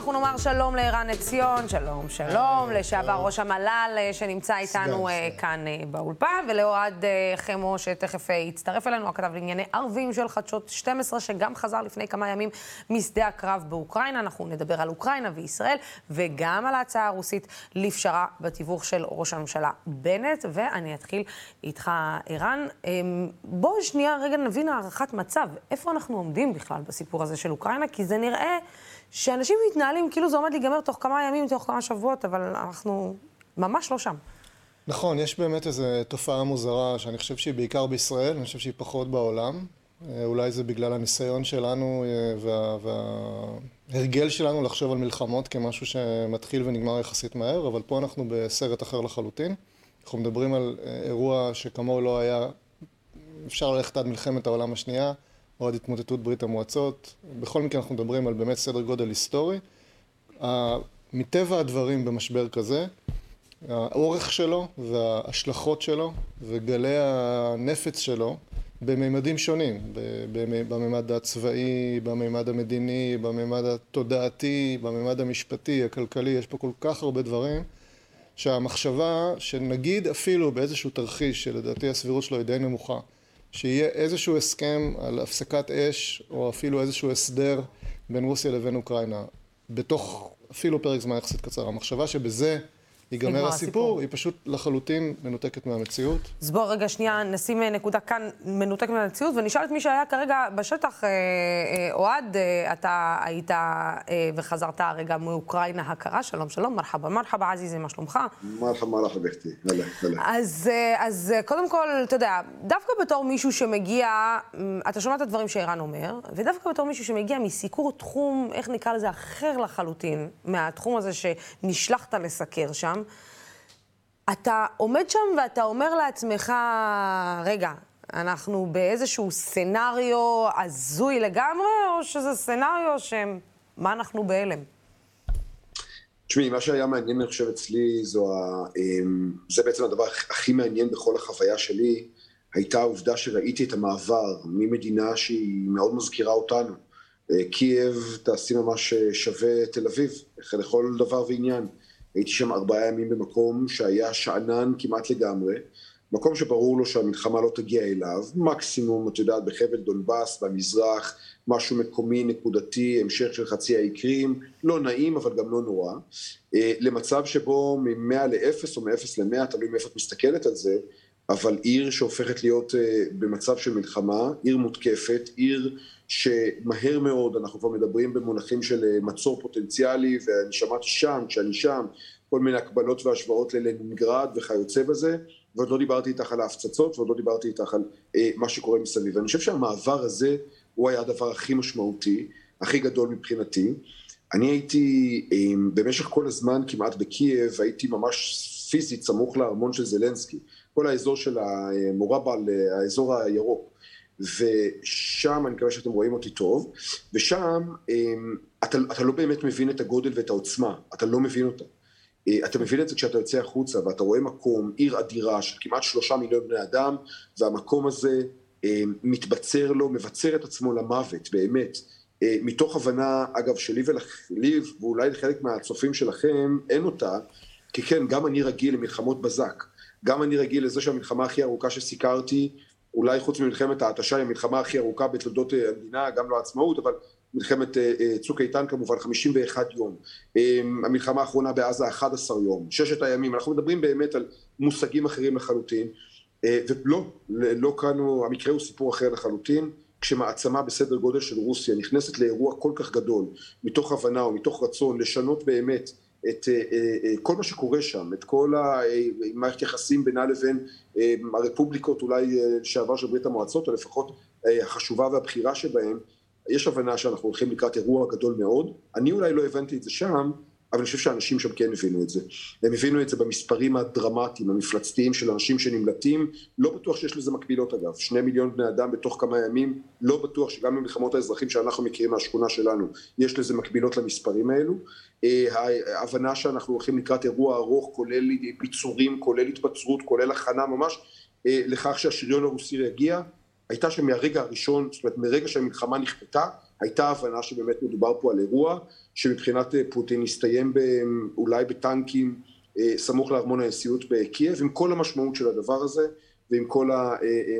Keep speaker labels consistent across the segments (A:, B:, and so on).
A: אנחנו נאמר שלום לערן עציון, שלום, שלום, לשעבר ראש המל"ל אה, שנמצא איתנו אה, כאן אה, באולפן, ולאוהד חמו שתכף יצטרף אלינו, הכתב לענייני ערבים של חדשות 12, שגם חזר לפני כמה ימים משדה הקרב באוקראינה. אנחנו נדבר על אוקראינה וישראל, וגם על ההצעה הרוסית לפשרה בתיווך של ראש הממשלה בנט, ואני אתחיל איתך, ערן. בואו שנייה רגע נבין הערכת מצב, איפה אנחנו עומדים בכלל בסיפור הזה של אוקראינה, כי זה נראה... שאנשים מתנהלים כאילו זה עומד להיגמר תוך כמה ימים, תוך כמה שבועות, אבל אנחנו ממש לא שם.
B: נכון, יש באמת איזו תופעה מוזרה שאני חושב שהיא בעיקר בישראל, אני חושב שהיא פחות בעולם. אה, אולי זה בגלל הניסיון שלנו אה, וה, וההרגל שלנו לחשוב על מלחמות כמשהו שמתחיל ונגמר יחסית מהר, אבל פה אנחנו בסרט אחר לחלוטין. אנחנו מדברים על אה, אירוע שכמוהו לא היה, אפשר ללכת עד מלחמת העולם השנייה. או עד התמוטטות ברית המועצות. בכל מקרה אנחנו מדברים על באמת סדר גודל היסטורי. מטבע הדברים במשבר כזה, האורך שלו וההשלכות שלו וגלי הנפץ שלו בממדים שונים, בממד הצבאי, בממד המדיני, בממד התודעתי, בממד המשפטי, הכלכלי, יש פה כל כך הרבה דברים שהמחשבה שנגיד אפילו באיזשהו תרחיש שלדעתי הסבירות שלו היא די נמוכה שיהיה איזשהו הסכם על הפסקת אש, או אפילו איזשהו הסדר בין רוסיה לבין אוקראינה, בתוך אפילו פרק זמן יחסית קצר. המחשבה שבזה ייגמר הסיפור, הסיפור, היא פשוט לחלוטין מנותקת מהמציאות.
A: אז בוא רגע שנייה נשים אה, נקודה כאן מנותקת מהמציאות, ונשאל את מי שהיה כרגע בשטח, אה, אה, אוהד, אתה היית וחזרת רגע מאוקראינה הקרה, שלום שלום, מרחבה מרחבה עזיזי, מה שלומך?
C: מרחבה מרחבה בכתי,
A: אז, אז קודם כל, אתה יודע, דווקא בתור מישהו שמגיע, אתה שומע את הדברים שערן אומר, ודווקא בתור מישהו שמגיע מסיקור תחום, איך נקרא לזה, אחר לחלוטין, מהתחום הזה שנשלחת לסקר שם, אתה עומד שם ואתה אומר לעצמך, רגע, אנחנו באיזשהו סצנריו הזוי לגמרי, או שזה סצנריו שמה אנחנו בהלם?
C: תשמעי, מה שהיה מעניין, אני חושב, אצלי, זו ה... אמ, זה בעצם הדבר הכי מעניין בכל החוויה שלי, הייתה העובדה שראיתי את המעבר ממדינה שהיא מאוד מזכירה אותנו. אה, קייב תעשי ממש אה, שווה תל אביב, לכל דבר ועניין. הייתי שם ארבעה ימים במקום שהיה שאנן כמעט לגמרי, מקום שברור לו שהמלחמה לא תגיע אליו, מקסימום, את יודעת, בחבל דונבאס, במזרח, משהו מקומי, נקודתי, המשך של חצי האי קרים, לא נעים אבל גם לא נורא, אה, למצב שבו מ-100 ל-0 או מ-0 ל-100, תלוי מאיפה את מסתכלת על זה, אבל עיר שהופכת להיות אה, במצב של מלחמה, עיר מותקפת, עיר שמהר מאוד אנחנו כבר מדברים במונחים של אה, מצור פוטנציאלי, ואני שמעתי שם, כשאני שם, כל מיני הקבלות והשוואות ללנינגרד וכיוצא בזה, ועוד לא דיברתי איתך על ההפצצות, ועוד לא דיברתי איתך על אה, מה שקורה מסביב. אני חושב שהמעבר הזה הוא היה הדבר הכי משמעותי, הכי גדול מבחינתי. אני הייתי אה, במשך כל הזמן כמעט בקייב, הייתי ממש פיזית סמוך לארמון של זלנסקי. כל האזור של המורבל, האזור הירוק. ושם, אני מקווה שאתם רואים אותי טוב, ושם אמ, אתה, אתה לא באמת מבין את הגודל ואת העוצמה, אתה לא מבין אותה. אה, אתה מבין את זה כשאתה יוצא החוצה ואתה רואה מקום, עיר אדירה של כמעט שלושה מיליון בני אדם, והמקום הזה אמ, מתבצר לו, מבצר את עצמו למוות, באמת. אה, מתוך הבנה, אגב, שלי ולי, ואולי לחלק מהצופים שלכם, אין אותה, כי כן, גם אני רגיל למלחמות בזק. גם אני רגיל לזה שהמלחמה הכי ארוכה שסיקרתי, אולי חוץ ממלחמת ההתשה, היא המלחמה הכי ארוכה בתולדות אה, המדינה, גם לא עצמאות, אבל מלחמת אה, אה, צוק איתן כמובן, 51 יום. המלחמה האחרונה בעזה, 11 יום. ששת הימים. אנחנו מדברים באמת על מושגים אחרים לחלוטין. ולא, לא כאן המקרה הוא סיפור אחר לחלוטין. כשמעצמה בסדר גודל של רוסיה נכנסת לאירוע כל כך גדול, מתוך הבנה או מתוך רצון לשנות באמת את אה, אה, אה, כל מה שקורה שם, את כל המערכת יחסים בינה לבין הרפובליקות אולי לשעבר של ברית המועצות, או לפחות החשובה והבכירה שבהן, יש הבנה שאנחנו הולכים לקראת אירוע גדול מאוד. אני אולי לא הבנתי את זה שם, אבל אני חושב שאנשים שם כן הבינו את זה. הם הבינו את זה במספרים הדרמטיים, המפלצתיים של אנשים שנמלטים. לא בטוח שיש לזה מקבילות אגב. שני מיליון בני אדם בתוך כמה ימים, לא בטוח שגם במלחמות האזרחים שאנחנו מכירים מהשכונה שלנו, יש לזה מקבילות למספרים האלו. אה, ההבנה שאנחנו הולכים לקראת אירוע ארוך, כולל ביצורים, כולל התבצרות, כולל הכנה ממש, אה, לכך שהשריון הרוסי יגיע, הייתה שמהרגע הראשון, זאת אומרת מרגע שהמלחמה נכפתה, הייתה הבנה שבאמת מדובר פה על אירוע שמבחינת פוטין הסתיים אולי בטנקים סמוך לארמון הנשיאות בקייב, עם כל המשמעות של הדבר הזה. ועם כל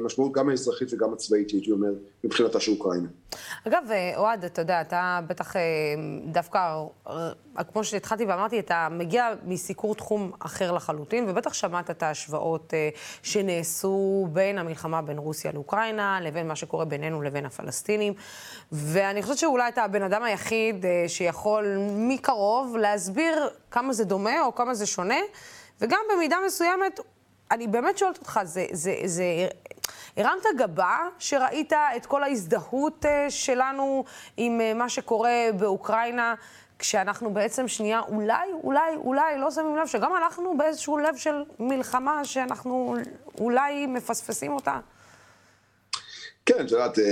C: המשמעות גם האזרחית וגם הצבאית, הייתי אומר, מבחינתה של אוקראינה.
A: אגב, אוהד, אתה יודע, אתה בטח אה, דווקא, אה, כמו שהתחלתי ואמרתי, אתה מגיע מסיקור תחום אחר לחלוטין, ובטח שמעת את ההשוואות אה, שנעשו בין המלחמה בין רוסיה לאוקראינה, לבין מה שקורה בינינו לבין הפלסטינים. ואני חושבת שאולי אתה הבן אדם היחיד שיכול מקרוב להסביר כמה זה דומה או כמה זה שונה, וגם במידה מסוימת אני באמת שואלת אותך, זה, זה, זה, הרמת גבה שראית את כל ההזדהות אה, שלנו עם אה, מה שקורה באוקראינה, כשאנחנו בעצם שנייה, אולי, אולי, אולי לא שמים לב שגם אנחנו באיזשהו לב של מלחמה שאנחנו אולי מפספסים אותה?
C: כן, את יודעת, אה,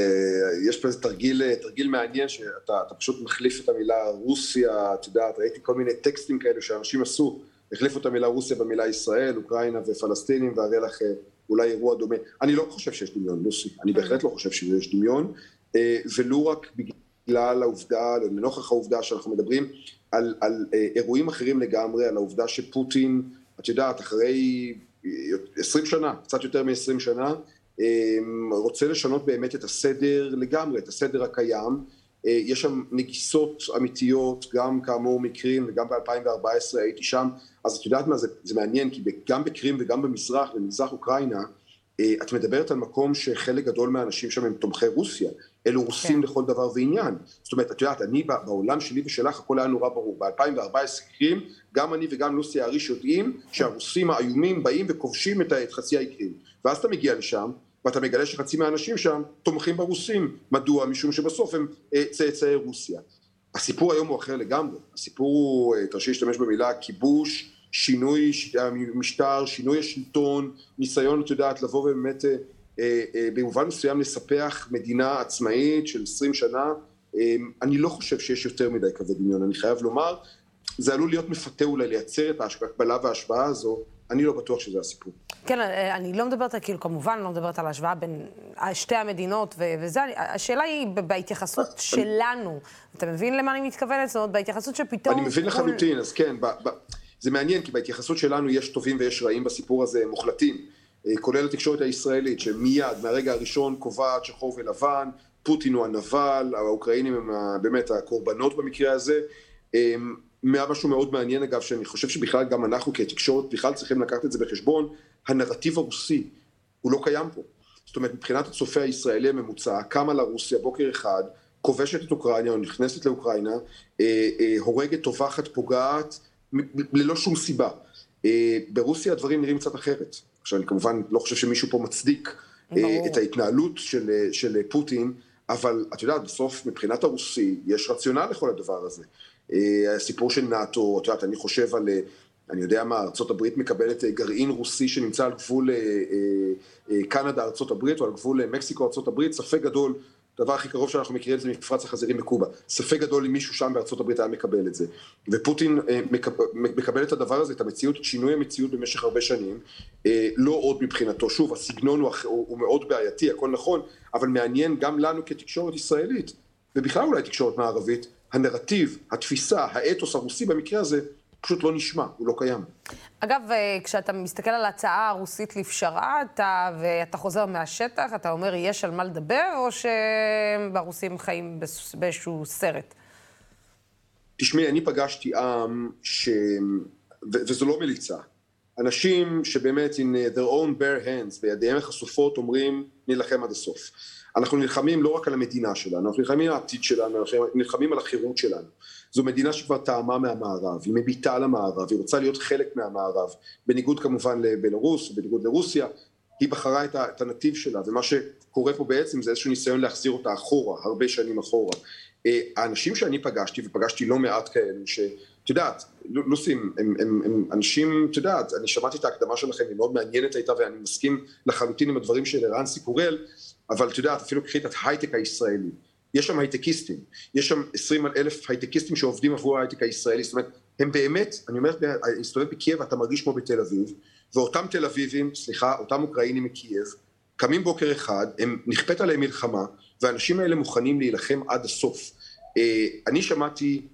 C: יש פה איזה תרגיל, תרגיל מעניין, שאתה פשוט מחליף את המילה רוסיה, את יודעת, ראיתי כל מיני טקסטים כאלה שאנשים עשו. החליפו את המילה רוסיה במילה ישראל, אוקראינה ופלסטינים, והרי לך אה, אולי אירוע דומה. אני לא חושב שיש דמיון, לוסי, אני בהחלט לא חושב שיש דמיון, אה, ולו רק בגלל העובדה, לנוכח העובדה שאנחנו מדברים על, על אה, אירועים אחרים לגמרי, על העובדה שפוטין, את יודעת, אחרי 20 שנה, קצת יותר מ-20 שנה, רוצה לשנות באמת את הסדר לגמרי, את הסדר הקיים. יש שם נגיסות אמיתיות, גם כאמור מקרים, וגם ב-2014 הייתי שם, אז את יודעת מה, זה, זה מעניין, כי גם בקרים וגם במזרח, במזרח אוקראינה, אה, את מדברת על מקום שחלק גדול מהאנשים שם הם תומכי רוסיה, אלו רוסים כן. לכל דבר ועניין. זאת אומרת, את יודעת, אני בעולם שלי ושלך, הכל היה נורא ברור. ב-2014 קרים, גם אני וגם לוסי האריש יודעים שהרוסים האיומים באים וכובשים את חצי האי קרים. ואז אתה מגיע לשם, ואתה מגלה שחצי מהאנשים שם תומכים ברוסים. מדוע? משום שבסוף הם אה, צאצאי רוסיה. הסיפור היום הוא אחר לגמרי. הסיפור הוא, אה, תרשי להשתמש במילה כיבוש, שינוי המשטר, שינוי השלטון, ניסיון, את יודעת, לבוא ובאמת אה, אה, במובן מסוים לספח מדינה עצמאית של 20 שנה. אה, אני לא חושב שיש יותר מדי כזה דמיון, אני חייב לומר. זה עלול להיות מפתה אולי לייצר את ההקבלה וההשפעה הזו, אני לא בטוח שזה הסיפור.
A: כן, אני לא מדברת, כאילו, כמובן, לא מדברת על ההשוואה בין שתי המדינות וזה, השאלה היא בהתייחסות שלנו. אתה מבין למה אני מתכוונת? זאת אומרת, בהתייחסות שפתאום...
C: אני מבין לחלוטין, אז כן, זה מעניין, כי בהתייחסות שלנו יש טובים ויש רעים בסיפור הזה, מוחלטים, אה, כולל התקשורת הישראלית, שמיד, מהרגע הראשון, קובעת שחור ולבן, פוטין הוא הנבל, האוקראינים הם באמת הקורבנות במקרה הזה. משהו מאוד מעניין אגב, שאני חושב שבכלל גם אנחנו כתקשורת בכלל צריכים לקחת את זה בחשבון, הנרטיב הרוסי הוא לא קיים פה. זאת אומרת, מבחינת הצופה הישראלי הממוצע, קמה לרוסיה בוקר אחד, כובשת את אוקראינה או נכנסת לאוקראינה, אה, אה, הורגת, טובחת, פוגעת, ללא שום סיבה. אה, ברוסיה הדברים נראים קצת אחרת. עכשיו, אני כמובן לא חושב שמישהו פה מצדיק אה. את ההתנהלות של, אה, של פוטין, אבל את יודעת, בסוף מבחינת הרוסי יש רציונל לכל הדבר הזה. הסיפור של נאט"ו, את יודעת, אני חושב על, אני יודע מה, ארה"ב מקבלת גרעין רוסי שנמצא על גבול קנדה, ארה"ב, או על גבול מקסיקו, ארה"ב, ספק גדול הדבר הכי קרוב שאנחנו מכירים זה מפרץ החזירים בקובה. ספק גדול אם מישהו שם הברית היה מקבל את זה. ופוטין אה, מקבל את הדבר הזה, את המציאות, את שינוי המציאות במשך הרבה שנים, אה, לא עוד מבחינתו. שוב, הסגנון הוא, הוא מאוד בעייתי, הכל נכון, אבל מעניין גם לנו כתקשורת ישראלית, ובכלל אולי תקשורת מערבית, הנרטיב, התפיסה, האתוס הרוסי במקרה הזה, פשוט לא נשמע, הוא לא קיים.
A: אגב, אה, כשאתה מסתכל על ההצעה הרוסית לפשרה, אתה, ואתה חוזר מהשטח, אתה אומר, יש על מה לדבר, או שהרוסים חיים באיזשהו סרט?
C: תשמעי, אני פגשתי עם ש... ו- וזו לא מליצה. אנשים שבאמת, in their own bare hands, בידיהם החשופות, אומרים, נילחם עד הסוף. אנחנו נלחמים לא רק על המדינה שלנו, אנחנו נלחמים על העתיד שלנו, אנחנו נלחמים על החירות שלנו. זו מדינה שכבר טעמה מהמערב, היא מביטה על המערב, היא רוצה להיות חלק מהמערב, בניגוד כמובן לבלרוס, בניגוד לרוסיה, היא בחרה את הנתיב שלה, ומה שקורה פה בעצם זה איזשהו ניסיון להחזיר אותה אחורה, הרבה שנים אחורה. אה, האנשים שאני פגשתי, ופגשתי לא מעט כאלו, שאת יודעת, לוסים, הם, הם, הם אנשים, את יודעת, אני שמעתי את ההקדמה שלכם, היא מאוד מעניינת הייתה, ואני מסכים לחלוטין עם הדברים של ערן סיקורל, אבל את יודעת, אפילו קחי את ההייטק הישראלי. יש שם הייטקיסטים, יש שם עשרים אלף הייטקיסטים שעובדים עבור ההייטק הישראלי, זאת אומרת, הם באמת, אני אומר, אני מסתובב בקייב, אתה מרגיש כמו בתל אביב, ואותם תל אביבים, סליחה, אותם אוקראינים מקייב, קמים בוקר אחד, הם נכפית עליהם מלחמה, והאנשים האלה מוכנים להילחם עד הסוף. אה, אני שמעתי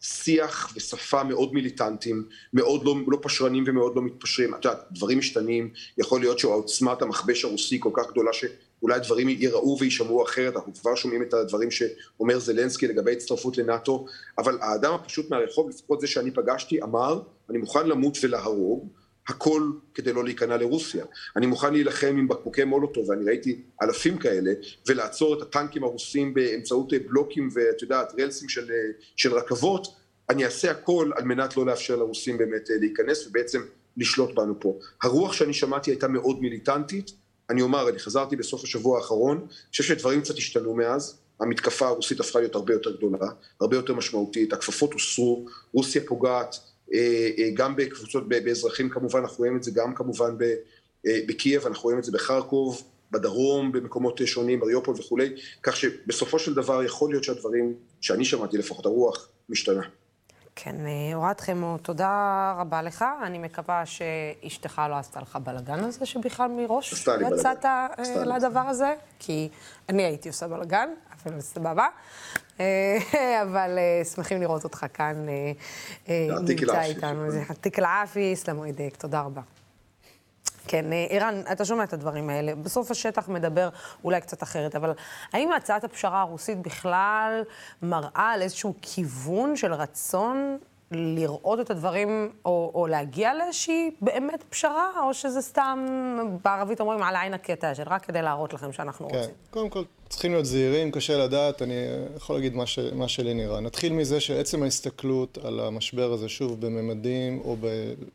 C: שיח ושפה מאוד מיליטנטיים, מאוד לא, לא פשרנים ומאוד לא מתפשרים. את יודעת, דברים משתנים, יכול להיות שעוצמת המכבש הרוסי כל כך גדולה שאולי דברים ייראו ויישמעו אחרת, אנחנו כבר שומעים את הדברים שאומר זלנסקי לגבי הצטרפות לנאטו, אבל האדם הפשוט מהרחוב, לפחות זה שאני פגשתי, אמר, אני מוכן למות ולהרוג, הכל כדי לא להיכנע לרוסיה. אני מוכן להילחם עם בקבוקי מולוטו, ואני ראיתי אלפים כאלה, ולעצור את הטנקים הרוסים באמצעות בלוקים ואת יודעת, רלסים של, של רכבות, אני אעשה הכל על מנת לא לאפשר לרוסים באמת להיכנס ובעצם לשלוט בנו פה. הרוח שאני שמעתי הייתה מאוד מיליטנטית, אני אומר, אני חזרתי בסוף השבוע האחרון, אני חושב שדברים קצת השתנו מאז, המתקפה הרוסית הפכה להיות הרבה יותר גדולה, הרבה יותר משמעותית, הכפפות הוסרו, רוסיה פוגעת אה, אה, גם בקבוצות, באזרחים כמובן, אנחנו רואים את זה גם כמובן אה, בקייב, אנחנו רואים את זה בחרקוב, בדרום, במקומות שונים, מריופול וכולי, כך שבסופו של דבר יכול להיות שהדברים, שאני שמעתי לפחות, הרוח משתנה.
A: כן, אוהד חמו, תודה רבה לך. אני מקווה שאשתך לא עשתה לך בלאגן הזה, שבכלל מראש יצאת לדבר הזה, כי אני הייתי עושה בלאגן, סבבה. אבל שמחים לראות אותך כאן, נמצא איתנו. זה עתיק אל-עאפיס, למועדק, תודה רבה. כן, ערן, אתה שומע את הדברים האלה. בסוף השטח מדבר אולי קצת אחרת, אבל האם הצעת הפשרה הרוסית בכלל מראה על איזשהו כיוון של רצון לראות את הדברים, או, או להגיע לאיזושהי באמת פשרה, או שזה סתם, בערבית אומרים, על העין הקטע, רק כדי להראות לכם שאנחנו
B: כן.
A: רוצים?
B: קודם כל, צריכים להיות זהירים, קשה לדעת, אני יכול להגיד מה, ש, מה שלי נראה. נתחיל מזה שעצם ההסתכלות על המשבר הזה, שוב, בממדים, או ב,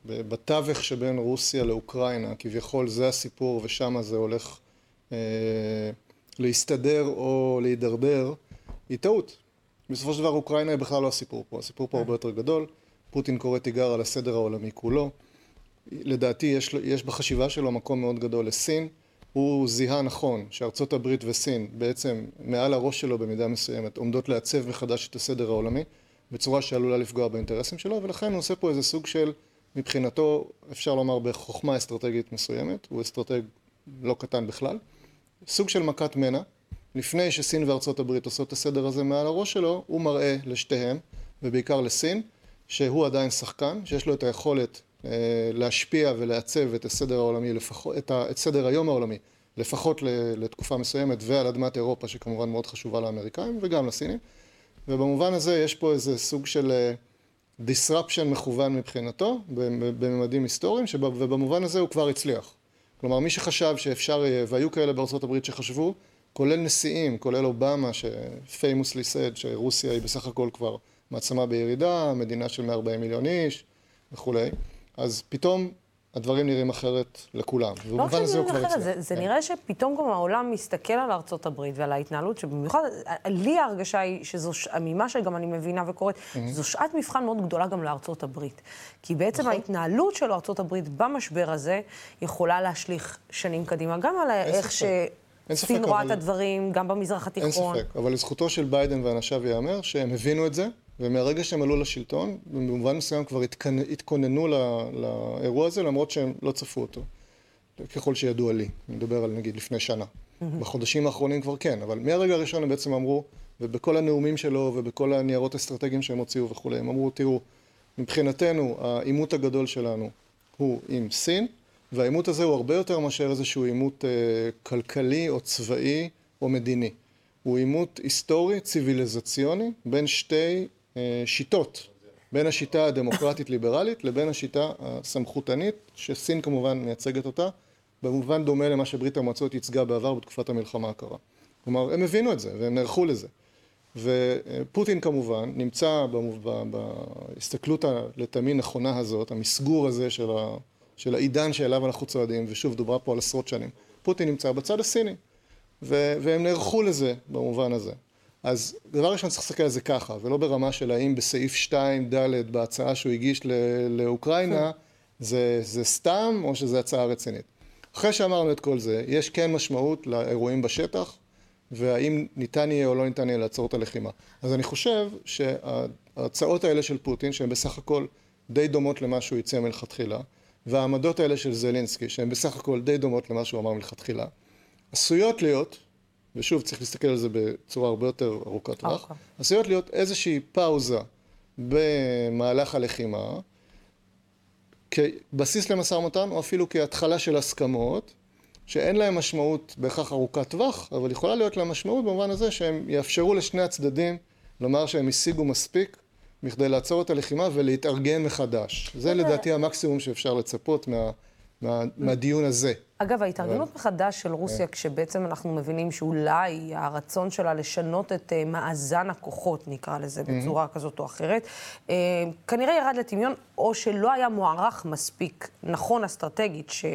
B: ב, בתווך שבין רוסיה לאוקראינה, כביכול זה הסיפור, ושם זה הולך אה, להסתדר או להידרדר, היא טעות. בסופו של דבר אוקראינה היא בכלל לא הסיפור פה, הסיפור פה הרבה יותר גדול, פוטין קורא תיגר על הסדר העולמי כולו, לדעתי יש, יש בחשיבה שלו מקום מאוד גדול לסין, הוא זיהה נכון שארצות הברית וסין בעצם מעל הראש שלו במידה מסוימת עומדות לעצב מחדש את הסדר העולמי בצורה שעלולה לפגוע באינטרסים שלו ולכן הוא עושה פה איזה סוג של מבחינתו אפשר לומר בחוכמה אסטרטגית מסוימת, הוא אסטרטג לא קטן בכלל, סוג של מכת מנע לפני שסין וארצות הברית עושות את הסדר הזה מעל הראש שלו, הוא מראה לשתיהם, ובעיקר לסין, שהוא עדיין שחקן, שיש לו את היכולת אה, להשפיע ולעצב את הסדר העולמי, לפחות, את, ה, את סדר היום העולמי, לפחות לתקופה מסוימת, ועל אדמת אירופה, שכמובן מאוד חשובה לאמריקאים, וגם לסינים. ובמובן הזה יש פה איזה סוג של אה, disruption מכוון מבחינתו, בממדים היסטוריים, ובמובן הזה הוא כבר הצליח. כלומר, מי שחשב שאפשר והיו כאלה בארצות הברית שחשבו, כולל נשיאים, כולל אובמה, ש-famously said שרוסיה היא בסך הכל כבר מעצמה בירידה, מדינה של 140 מיליון איש אז פתאום הדברים נראים אחרת לכולם.
A: לא רק שזה נראים אחרת, זה, זה כן. נראה שפתאום גם העולם מסתכל על ארצות הברית ועל ההתנהלות, שבמיוחד, לי ההרגשה היא שזו, ממה שגם אני מבינה וקוראת, mm-hmm. זו שעת מבחן מאוד גדולה גם לארצות הברית. כי בעצם נכון. ההתנהלות של ארצות הברית במשבר הזה יכולה להשליך שנים קדימה, גם על איך ש... סין רואה את הדברים, גם במזרח התיכון.
B: אין ספק, אבל לזכותו של ביידן ואנשיו ייאמר שהם הבינו את זה, ומהרגע שהם עלו לשלטון, במובן מסוים כבר התכוננו לאירוע הזה, למרות שהם לא צפו אותו. ככל שידוע לי, אני מדבר על נגיד לפני שנה. בחודשים האחרונים כבר כן, אבל מהרגע הראשון הם בעצם אמרו, ובכל הנאומים שלו ובכל הניירות האסטרטגיים שהם הוציאו וכולי, הם אמרו, תראו, מבחינתנו העימות הגדול שלנו הוא עם סין, והעימות הזה הוא הרבה יותר מאשר איזשהו עימות אה, כלכלי או צבאי או מדיני. הוא עימות היסטורי, ציוויליזציוני, בין שתי אה, שיטות, בין השיטה הדמוקרטית-ליברלית לבין השיטה הסמכותנית, שסין כמובן מייצגת אותה, במובן דומה למה שברית המועצות ייצגה בעבר בתקופת המלחמה הקרה. כלומר, הם הבינו את זה והם נערכו לזה. ופוטין כמובן נמצא בהסתכלות הלטעמי נכונה הזאת, המסגור הזה של ה... של העידן שאליו אנחנו צועדים, ושוב, דוברה פה על עשרות שנים. פוטין נמצא בצד הסיני, ו- והם נערכו לזה במובן הזה. אז דבר ראשון צריך להסתכל על זה ככה, ולא ברמה של האם בסעיף 2 ד' בהצעה שהוא הגיש ל- לאוקראינה, זה, זה סתם או שזה הצעה רצינית. אחרי שאמרנו את כל זה, יש כן משמעות לאירועים בשטח, והאם ניתן יהיה או לא ניתן יהיה לעצור את הלחימה. אז אני חושב שההצעות האלה של פוטין, שהן בסך הכל די דומות למה שהוא הציע מלכתחילה, והעמדות האלה של זלינסקי, שהן בסך הכל די דומות למה שהוא אמר מלכתחילה, עשויות להיות ושוב צריך להסתכל על זה בצורה הרבה יותר ארוכת טווח, okay. עשויות להיות איזושהי פאוזה במהלך הלחימה, כבסיס למשא ומתן או אפילו כהתחלה של הסכמות, שאין להם משמעות בהכרח ארוכת טווח, אבל יכולה להיות להם משמעות במובן הזה שהם יאפשרו לשני הצדדים לומר שהם השיגו מספיק מכדי לעצור את הלחימה ולהתארגן מחדש. זה לדעתי המקסימום שאפשר לצפות מה, מה, מהדיון הזה.
A: אגב, ההתארגנות מחדש של רוסיה, כשבעצם אנחנו מבינים שאולי הרצון שלה לשנות את uh, מאזן הכוחות, נקרא לזה בצורה כזאת או אחרת, uh, כנראה ירד לטמיון, או שלא היה מוערך מספיק נכון אסטרטגית, ש...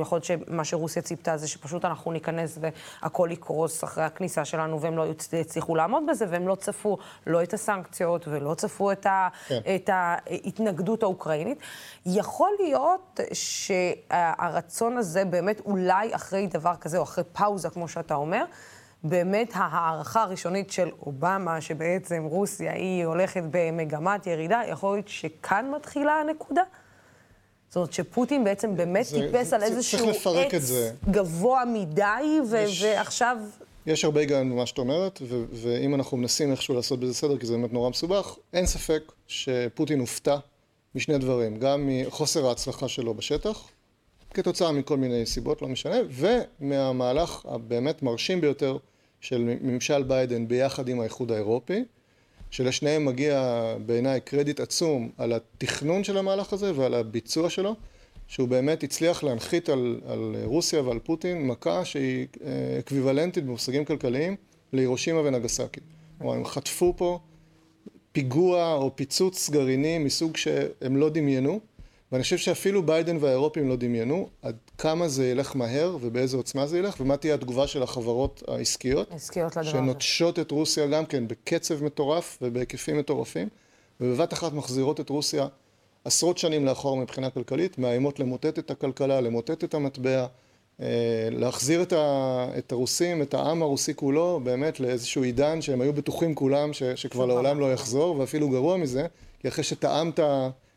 A: יכול להיות שמה שרוסיה ציפתה זה שפשוט אנחנו ניכנס והכל יקרוס אחרי הכניסה שלנו, והם לא יצליחו לעמוד בזה, והם לא צפו לא את הסנקציות ולא צפו את, ה, כן. את ההתנגדות האוקראינית. יכול להיות שהרצון הזה באמת אולי אחרי דבר כזה, או אחרי פאוזה, כמו שאתה אומר, באמת ההערכה הראשונית של אובמה, שבעצם רוסיה היא הולכת במגמת ירידה, יכול להיות שכאן מתחילה הנקודה? זאת אומרת שפוטין בעצם באמת זה, טיפס זה, על איזשהו עץ גבוה מדי, ו- יש, ועכשיו...
B: יש הרבה היגיון במה שאת אומרת, ו- ואם אנחנו מנסים איכשהו לעשות בזה סדר, כי זה באמת נורא מסובך, אין ספק שפוטין הופתע משני דברים, גם מחוסר ההצלחה שלו בשטח, כתוצאה מכל מיני סיבות, לא משנה, ומהמהלך הבאמת מרשים ביותר של ממשל ביידן ביחד עם האיחוד האירופי, שלשניהם מגיע בעיניי קרדיט עצום על התכנון של המהלך הזה ועל הביצוע שלו, שהוא באמת הצליח להנחית על, על רוסיה ועל פוטין מכה שהיא אה, אקוויוולנטית במושגים כלכליים להירושימה ונגסקי. כלומר, הם חטפו פה פיגוע או פיצוץ גרעיני מסוג שהם לא דמיינו, ואני חושב שאפילו ביידן והאירופים לא דמיינו עד כמה זה ילך מהר ובאיזה עוצמה זה ילך, ומה תהיה התגובה של החברות העסקיות.
A: עסקיות לדבר
B: הזה. שנוטשות את רוסיה גם כן בקצב מטורף ובהיקפים מטורפים, ובבת אחת מחזירות את רוסיה עשרות שנים לאחור מבחינה כלכלית, מאיימות למוטט את הכלכלה, למוטט את המטבע, אה, להחזיר את, ה, את הרוסים, את העם הרוסי כולו, באמת לאיזשהו עידן שהם היו בטוחים כולם ש, שכבר לעולם לא יחזור, ואפילו גרוע מזה, כי אחרי שטעמת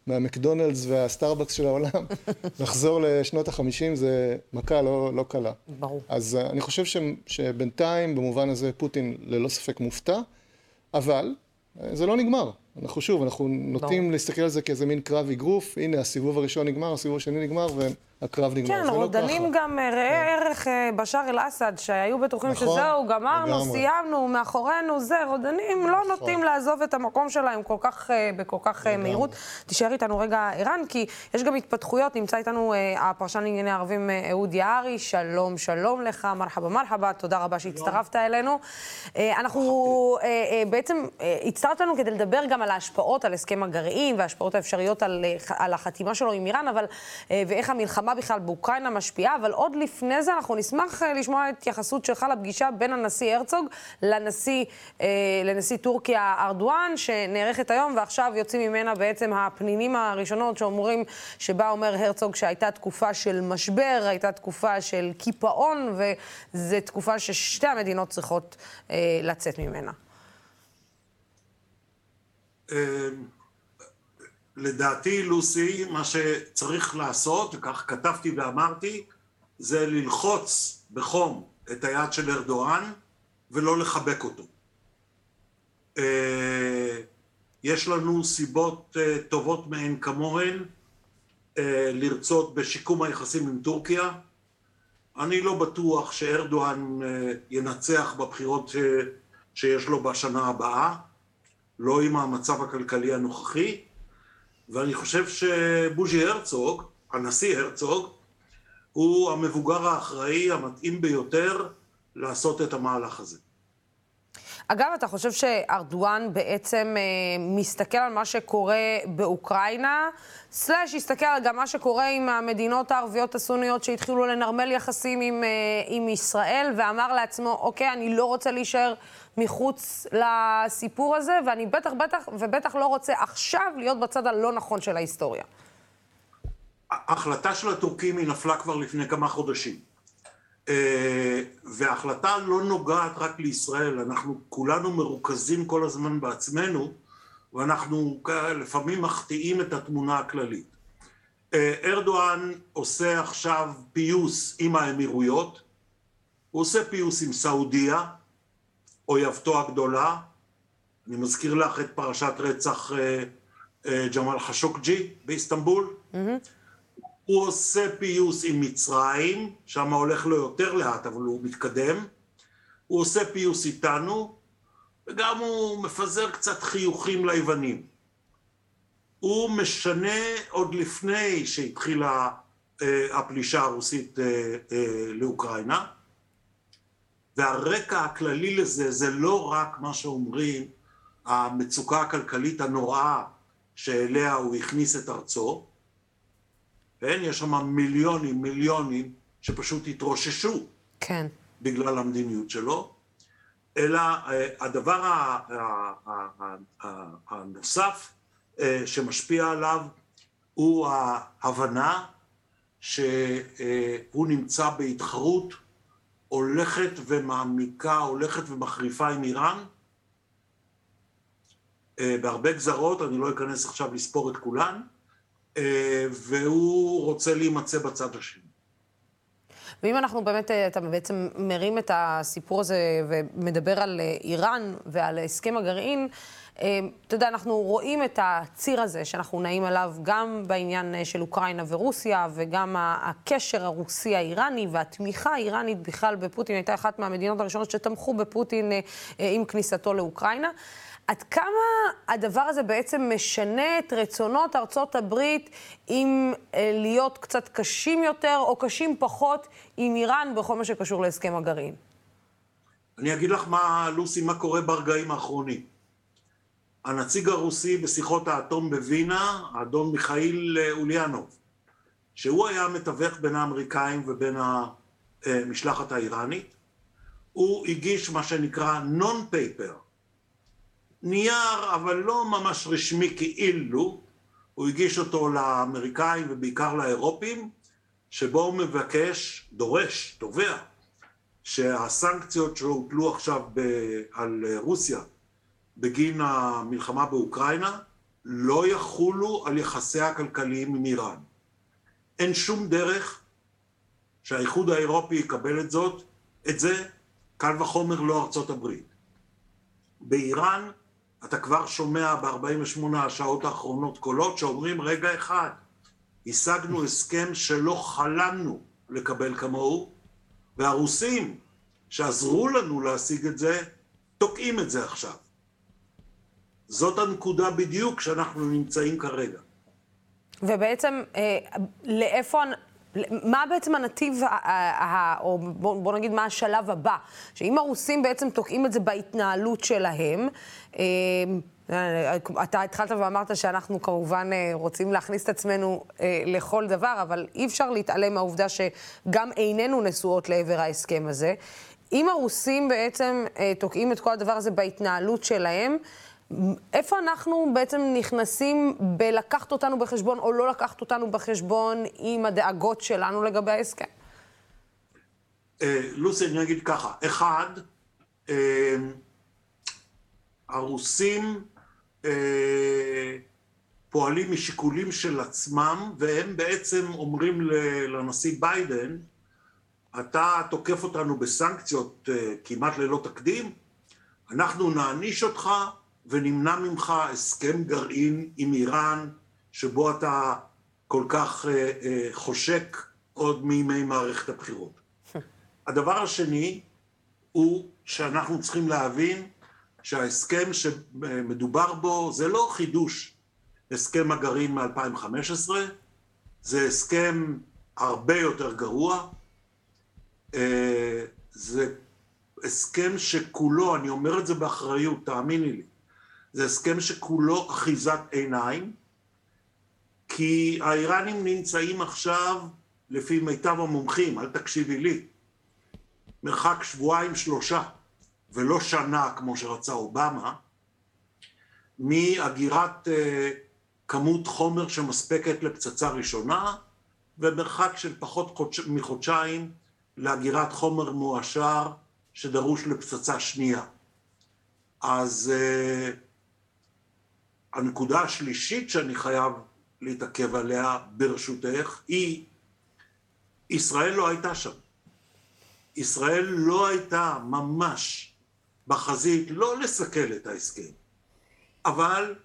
B: מהמקדונלדס והסטארבקס של העולם, לחזור לשנות החמישים זה מכה לא, לא קלה.
A: ברור.
B: אז uh, אני חושב ש, שבינתיים, במובן הזה, פוטין ללא ספק מופתע, אבל uh, זה לא נגמר. אנחנו שוב, אנחנו נוטים להסתכל על זה כאיזה מין קרב אגרוף, הנה הסיבוב הראשון נגמר, הסיבוב השני נגמר, והקרב נגמר.
A: כן, רודנים לא גם, אה, ראה כן. ערך אה, בשאר אל-אסד, שהיו בטוחים נכון, שזהו, גמרנו, לגמרי. סיימנו, מאחורינו, זה, רודנים לא נכון. נוטים לעזוב את המקום שלהם כל כך, אה, בכל כך לגמרי. מהירות. תישאר איתנו רגע, ערן, כי יש גם התפתחויות, נמצא איתנו הפרשן לענייני ערבים אהוד יערי, שלום, שלום לך, מרחבה מרחבה, תודה רבה שהצטרפת אלינו. אנחנו בעצם הצטרפת לנו כדי לדבר גם על ההשפעות על הסכם הגרעין וההשפעות האפשריות על, על החתימה שלו עם איראן, אבל, אה, ואיך המלחמה בכלל באוקראינה משפיעה, אבל עוד לפני זה אנחנו נשמח אה, לשמוע התייחסות שלך לפגישה בין הנשיא הרצוג לנשיא, אה, לנשיא טורקיה ארדואן, שנערכת היום, ועכשיו יוצאים ממנה בעצם הפנינים הראשונות שאומרים, שבה אומר הרצוג שהייתה תקופה של משבר, הייתה תקופה של קיפאון, וזו תקופה ששתי המדינות צריכות לצאת ממנה.
D: אמ, לדעתי, לוסי, מה שצריך לעשות, וכך כתבתי ואמרתי, זה ללחוץ בחום את היד של ארדואן ולא לחבק אותו. אה, יש לנו סיבות אה, טובות מאין כמוהן אה, לרצות בשיקום היחסים עם טורקיה. אני לא בטוח שארדואן ינצח בבחירות שיש לו בשנה הבאה. לא עם המצב הכלכלי הנוכחי, ואני חושב שבוז'י הרצוג, הנשיא הרצוג, הוא המבוגר האחראי המתאים ביותר לעשות את המהלך הזה.
A: אגב, אתה חושב שארדואן בעצם אה, מסתכל על מה שקורה באוקראינה, סלאש יסתכל על גם מה שקורה עם המדינות הערביות הסוניות שהתחילו לנרמל יחסים עם, אה, עם ישראל, ואמר לעצמו, אוקיי, אני לא רוצה להישאר מחוץ לסיפור הזה, ואני בטח, בטח, ובטח לא רוצה עכשיו להיות בצד הלא נכון של ההיסטוריה.
D: ההחלטה של הטורקים היא נפלה כבר לפני כמה חודשים. אה, וההחלטה לא נוגעת רק לישראל, אנחנו כולנו מרוכזים כל הזמן בעצמנו, ואנחנו לפעמים מחטיאים את התמונה הכללית. אה, ארדואן עושה עכשיו פיוס עם האמירויות, הוא עושה פיוס עם סעודיה, אויבתו הגדולה. אני מזכיר לך את פרשת רצח אה, אה, ג'מאל חשוקג'י באיסטנבול. Mm-hmm. הוא עושה פיוס עם מצרים, שם הולך לו יותר לאט, אבל הוא מתקדם. הוא עושה פיוס איתנו, וגם הוא מפזר קצת חיוכים ליוונים. הוא משנה עוד לפני שהתחילה אה, הפלישה הרוסית אה, אה, לאוקראינה, והרקע הכללי לזה זה לא רק מה שאומרים המצוקה הכלכלית הנוראה שאליה הוא הכניס את ארצו, כן? יש שם מיליונים, מיליונים שפשוט התרוששו
A: כן.
D: בגלל המדיניות שלו, אלא הדבר הנוסף שמשפיע עליו הוא ההבנה שהוא נמצא בהתחרות הולכת ומעמיקה, הולכת ומחריפה עם איראן, אה, בהרבה גזרות, אני לא אכנס עכשיו לספור את כולן, אה, והוא רוצה להימצא בצד השני.
A: ואם אנחנו באמת, אה, אתה בעצם מרים את הסיפור הזה ומדבר על איראן ועל הסכם הגרעין, אתה יודע, אנחנו רואים את הציר הזה שאנחנו נעים עליו גם בעניין אה, של אוקראינה ורוסיה, וגם הקשר הרוסי-האיראני והתמיכה האיראנית בכלל בפוטין הייתה אחת מהמדינות הראשונות שתמכו בפוטין אה, אה, עם כניסתו לאוקראינה. עד כמה הדבר הזה בעצם משנה את רצונות ארצות הברית אם להיות קצת קשים יותר או קשים פחות עם איראן בכל מה שקשור להסכם הגרעין?
D: אני אגיד לך מה, לוסי, מה קורה ברגעים האחרונים. הנציג הרוסי בשיחות האטום בווינה, האדון מיכאיל אוליאנוב, שהוא היה המתווך בין האמריקאים ובין המשלחת האיראנית, הוא הגיש מה שנקרא נון פייפר, נייר אבל לא ממש רשמי כאילו, הוא הגיש אותו לאמריקאים ובעיקר לאירופים, שבו הוא מבקש, דורש, תובע, שהסנקציות שהוטלו עכשיו ב- על רוסיה בגין המלחמה באוקראינה לא יחולו על יחסיה הכלכליים עם איראן. אין שום דרך שהאיחוד האירופי יקבל את זאת, את זה, קל וחומר לא ארצות הברית. באיראן אתה כבר שומע ב-48 השעות האחרונות קולות שאומרים רגע אחד, השגנו הסכם שלא חלמנו לקבל כמוהו, והרוסים שעזרו לנו להשיג את זה, תוקעים את זה עכשיו. זאת הנקודה בדיוק שאנחנו נמצאים כרגע.
A: ובעצם, אה, לאיפה, מה בעצם הנתיב, או בוא, נגיד מה השלב הבא? שאם הרוסים בעצם תוקעים את זה בהתנהלות שלהם, אה, אתה התחלת ואמרת שאנחנו כמובן אה, רוצים להכניס את עצמנו לכל דבר, אבל אי אפשר להתעלם מהעובדה שגם עינינו נשואות לעבר ההסכם הזה. אם הרוסים בעצם תוקעים את כל הדבר הזה בהתנהלות שלהם, איפה אנחנו בעצם נכנסים בלקחת אותנו בחשבון או לא לקחת אותנו בחשבון עם הדאגות שלנו לגבי ההסכם?
D: אה, לוסי, אני אגיד ככה, אחד, אה, הרוסים אה, פועלים משיקולים של עצמם, והם בעצם אומרים לנשיא ביידן, אתה תוקף אותנו בסנקציות כמעט ללא תקדים, אנחנו נעניש אותך ונמנע ממך הסכם גרעין עם איראן, שבו אתה כל כך אה, אה, חושק עוד מימי מערכת הבחירות. הדבר השני הוא שאנחנו צריכים להבין שההסכם שמדובר בו זה לא חידוש הסכם הגרעין מ-2015, זה הסכם הרבה יותר גרוע, אה, זה הסכם שכולו, אני אומר את זה באחריות, תאמיני לי, זה הסכם שכולו אחיזת עיניים, כי האיראנים נמצאים עכשיו, לפי מיטב המומחים, אל תקשיבי לי, מרחק שבועיים שלושה, ולא שנה כמו שרצה אובמה, מאגירת uh, כמות חומר שמספקת לפצצה ראשונה, ומרחק של פחות חודש, מחודשיים לאגירת חומר מועשר שדרוש לפצצה שנייה. אז uh, הנקודה השלישית שאני חייב להתעכב עליה ברשותך היא ישראל לא הייתה שם. ישראל לא הייתה ממש בחזית, לא לסכל את ההסכם, אבל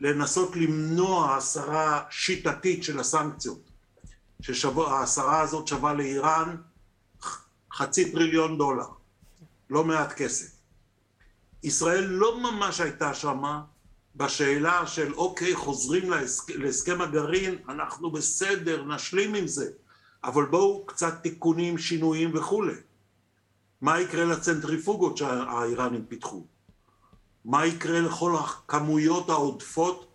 D: לנסות למנוע הסרה שיטתית של הסנקציות, שההסרה הזאת שווה לאיראן חצי טריליון דולר, לא מעט כסף. ישראל לא ממש הייתה שמה בשאלה של אוקיי, חוזרים להסכ... להסכם הגרעין, אנחנו בסדר, נשלים עם זה, אבל בואו קצת תיקונים, שינויים וכולי. מה יקרה לצנטריפוגות שהאיראנים פיתחו? מה יקרה לכל הכמויות העודפות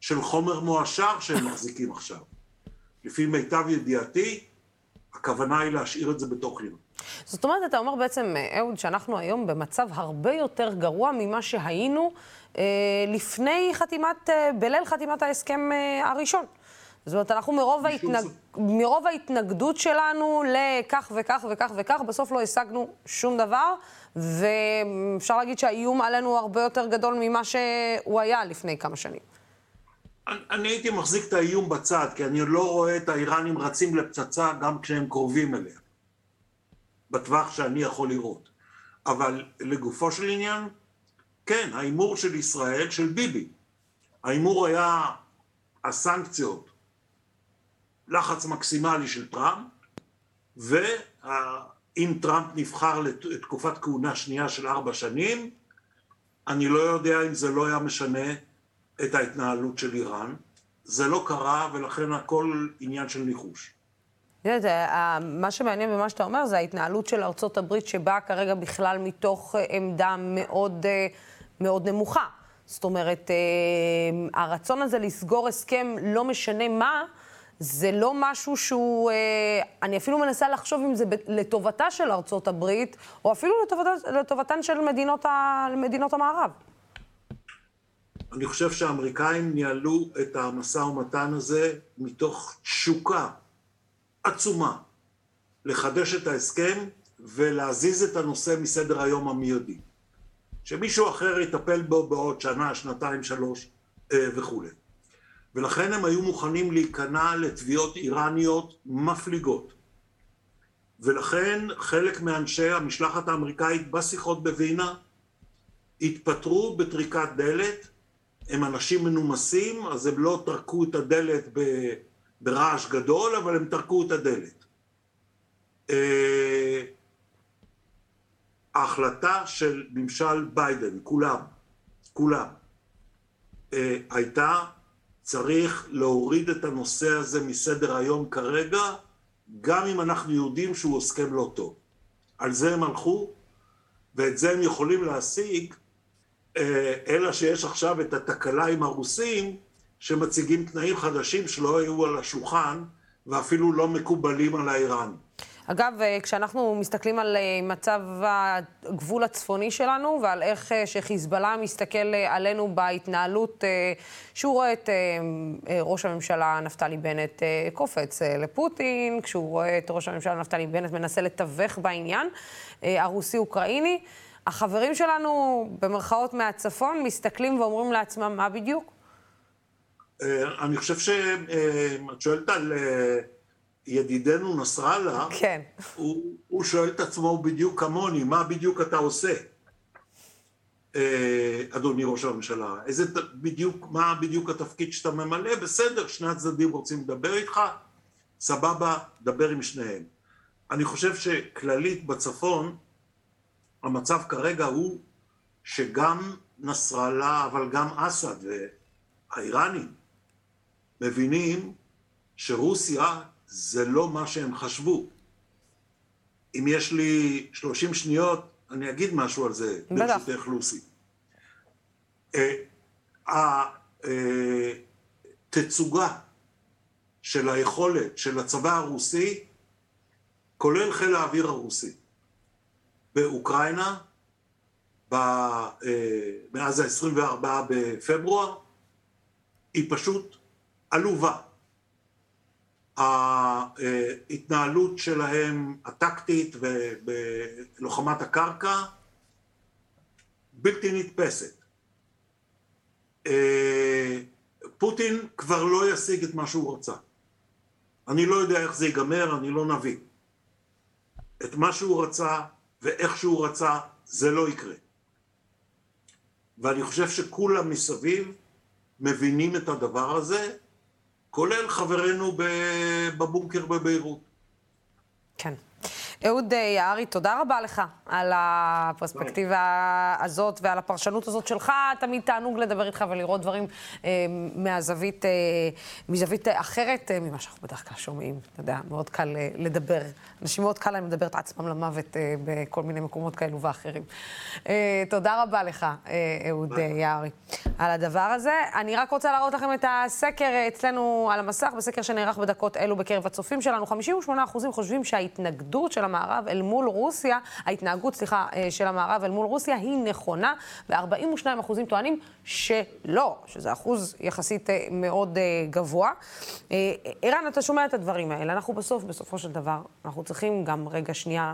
D: של חומר מועשר שהם מחזיקים עכשיו? לפי מיטב ידיעתי, הכוונה היא להשאיר את זה בתוך איראן.
A: זאת אומרת, אתה אומר בעצם, אהוד, שאנחנו היום במצב הרבה יותר גרוע ממה שהיינו לפני חתימת, אה, בליל חתימת ההסכם אה, הראשון. זאת אומרת, אנחנו מרוב, ההתנג... מרוב ההתנגדות שלנו לכך וכך וכך וכך, בסוף לא השגנו שום דבר, ואפשר להגיד שהאיום עלינו הרבה יותר גדול ממה שהוא היה לפני כמה שנים.
D: אני, אני הייתי מחזיק את האיום בצד, כי אני לא רואה את האיראנים רצים לפצצה גם כשהם קרובים אליה, בטווח שאני יכול לראות. אבל לגופו של עניין, כן, ההימור של ישראל, של ביבי. ההימור היה הסנקציות, לחץ מקסימלי של טראמפ, ואם טראמפ נבחר לתקופת כהונה שנייה של ארבע שנים, אני לא יודע אם זה לא היה משנה את ההתנהלות של איראן. זה לא קרה, ולכן הכל עניין של ניחוש.
A: מה שמעניין במה שאתה אומר זה ההתנהלות של ארצות הברית שבאה כרגע בכלל מתוך אה, עמדה מאוד, אה, מאוד נמוכה. זאת אומרת, אה, הרצון הזה לסגור הסכם, לא משנה מה, זה לא משהו שהוא... אני אפילו מנסה לחשוב אם זה לטובתה של ארצות הברית, או אפילו לטובתן, לטובתן של מדינות, ה, מדינות המערב.
D: אני חושב שהאמריקאים ניהלו את המשא ומתן הזה מתוך תשוקה עצומה לחדש את ההסכם ולהזיז את הנושא מסדר היום המיידי. שמישהו אחר יטפל בו בעוד שנה, שנתיים, שלוש אה, וכולי. ולכן הם היו מוכנים להיכנע לתביעות איראניות מפליגות. ולכן חלק מאנשי המשלחת האמריקאית בשיחות בווינה התפטרו בטריקת דלת, הם אנשים מנומסים, אז הם לא טרקו את הדלת. ברעש גדול, אבל הם טרקו את הדלת. ההחלטה של ממשל ביידן, כולם, כולם, אה, הייתה צריך להוריד את הנושא הזה מסדר היום כרגע, גם אם אנחנו יודעים שהוא הסכם לא טוב. על זה הם הלכו, ואת זה הם יכולים להשיג, אה, אלא שיש עכשיו את התקלה עם הרוסים, שמציגים תנאים חדשים שלא היו על השולחן ואפילו לא מקובלים על האיראנים.
A: אגב, אה, כשאנחנו מסתכלים על אה, מצב הגבול הצפוני שלנו ועל איך אה, שחיזבאללה מסתכל עלינו בהתנהלות, שהוא רואה את ראש הממשלה נפתלי בנט קופץ לפוטין, כשהוא רואה את ראש הממשלה נפתלי בנט מנסה לתווך בעניין הרוסי-אוקראיני, החברים שלנו, במרכאות מהצפון, מסתכלים ואומרים לעצמם, מה בדיוק?
D: אני חושב שאת שואלת על ידידנו נסראללה,
A: כן.
D: הוא, הוא שואל את עצמו בדיוק כמוני, מה בדיוק אתה עושה, אדוני ראש הממשלה? איזה בדיוק, מה בדיוק התפקיד שאתה ממלא? בסדר, שני הצדדים רוצים לדבר איתך, סבבה, דבר עם שניהם. אני חושב שכללית בצפון, המצב כרגע הוא שגם נסראללה, אבל גם אסד והאיראנים, מבינים שרוסיה זה לא מה שהם חשבו. אם יש לי 30 שניות, אני אגיד משהו על זה, ברשותך לוסי. התצוגה אה, של היכולת של הצבא הרוסי, כולל חיל האוויר הרוסי, באוקראינה, אה, מאז ה-24 בפברואר, היא פשוט עלובה. ההתנהלות שלהם, הטקטית ובלוחמת הקרקע, בלתי נתפסת. אה, פוטין כבר לא ישיג את מה שהוא רצה. אני לא יודע איך זה ייגמר, אני לא נביא. את מה שהוא רצה ואיך שהוא רצה, זה לא יקרה. ואני חושב שכולם מסביב מבינים את הדבר הזה, כולל חברינו בבונקר בביירות.
A: כן. אהוד יערי, תודה רבה לך על הפרספקטיבה הזאת ועל הפרשנות הזאת שלך. תמיד תענוג לדבר איתך ולראות דברים אה, מהזווית, אה, מזווית אחרת אה, ממה שאנחנו בדרך כלל שומעים. אתה יודע, מאוד קל אה, לדבר. אנשים מאוד קל להם לדבר את עצמם למוות אה, בכל מיני מקומות כאלו ואחרים. אה, תודה רבה לך, אה, אהוד אה, יערי, על הדבר הזה. אני רק רוצה להראות לכם את הסקר אה, אצלנו על המסך, בסקר שנערך בדקות אלו בקרב הצופים שלנו. 58% חושבים שההתנגדות של המערב אל מול רוסיה, ההתנהגות, סליחה, אה, של המערב אל מול רוסיה היא נכונה, ו-42% טוענים שלא, שזה אחוז יחסית אה, מאוד אה, גבוה. ערן, אתה שומע את הדברים האלה. אנחנו בסוף, בסופו של דבר, אנחנו צריכים גם רגע שנייה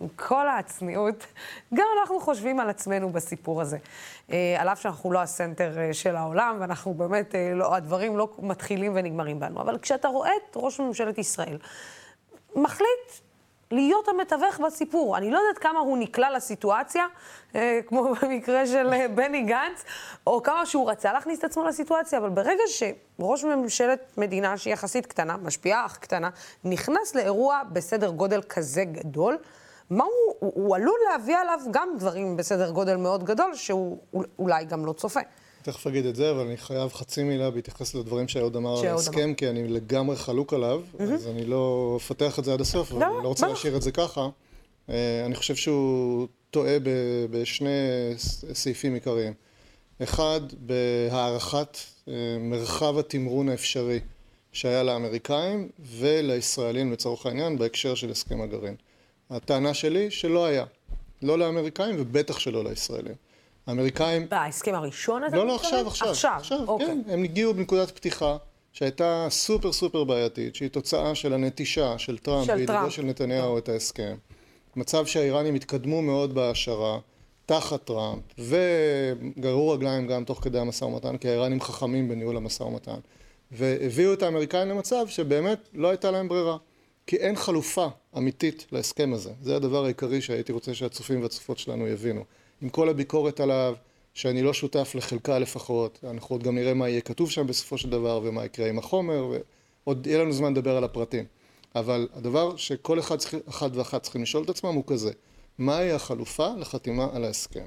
A: עם כל הצניעות, גם אנחנו חושבים על עצמנו בסיפור הזה. על אף שאנחנו לא הסנטר של העולם, ואנחנו באמת, לא, הדברים לא מתחילים ונגמרים בנו. אבל כשאתה רואה את ראש ממשלת ישראל, מחליט להיות המתווך בסיפור. אני לא יודעת כמה הוא נקלע לסיטואציה, אה, כמו במקרה של אה, בני גנץ, או כמה שהוא רצה להכניס את עצמו לסיטואציה, אבל ברגע שראש ממשלת מדינה שהיא יחסית קטנה, משפיעה אך קטנה, נכנס לאירוע בסדר גודל כזה גדול, מה הוא, הוא, הוא עלול להביא עליו גם דברים בסדר גודל מאוד גדול, שהוא אולי גם לא צופה.
B: תכף אגיד את זה, אבל אני חייב חצי מילה בהתייחס לדברים שאהוד אמר על ההסכם, כי אני לגמרי חלוק עליו, mm-hmm. אז אני לא אפתח את זה עד הסוף, אבל אני לא רוצה להשאיר את זה ככה. אה, אני חושב שהוא טועה בשני סעיפים עיקריים. אחד, בהערכת אה, מרחב התמרון האפשרי שהיה לאמריקאים ולישראלים לצורך העניין בהקשר של הסכם הגרעין. הטענה שלי שלא היה, לא לאמריקאים ובטח שלא לישראלים. האמריקאים...
A: בהסכם הראשון
B: הזה? לא, לא, עכשיו, עכשיו.
A: עכשיו, עכשיו אוקיי.
B: כן. הם הגיעו בנקודת פתיחה שהייתה סופר סופר בעייתית, שהיא תוצאה של הנטישה של טראמפ, של טראמפ. של נתניהו את ההסכם. מצב שהאיראנים התקדמו מאוד בהשערה, תחת טראמפ, וגררו רגליים גם תוך כדי המשא ומתן, כי האיראנים חכמים בניהול המשא ומתן. והביאו את האמריקאים למצב שבאמת לא הייתה להם ברירה. כי אין חלופה אמיתית להסכם הזה. זה הדבר העיקרי שהייתי רוצה שהצופים והצופות שלנו יבינו. עם כל הביקורת עליו, שאני לא שותף לחלקה לפחות, אנחנו עוד גם נראה מה יהיה כתוב שם בסופו של דבר ומה יקרה עם החומר, ועוד יהיה לנו זמן לדבר על הפרטים. אבל הדבר שכל אחד, אחד ואחת צריכים לשאול את עצמם הוא כזה, מהי החלופה לחתימה על ההסכם?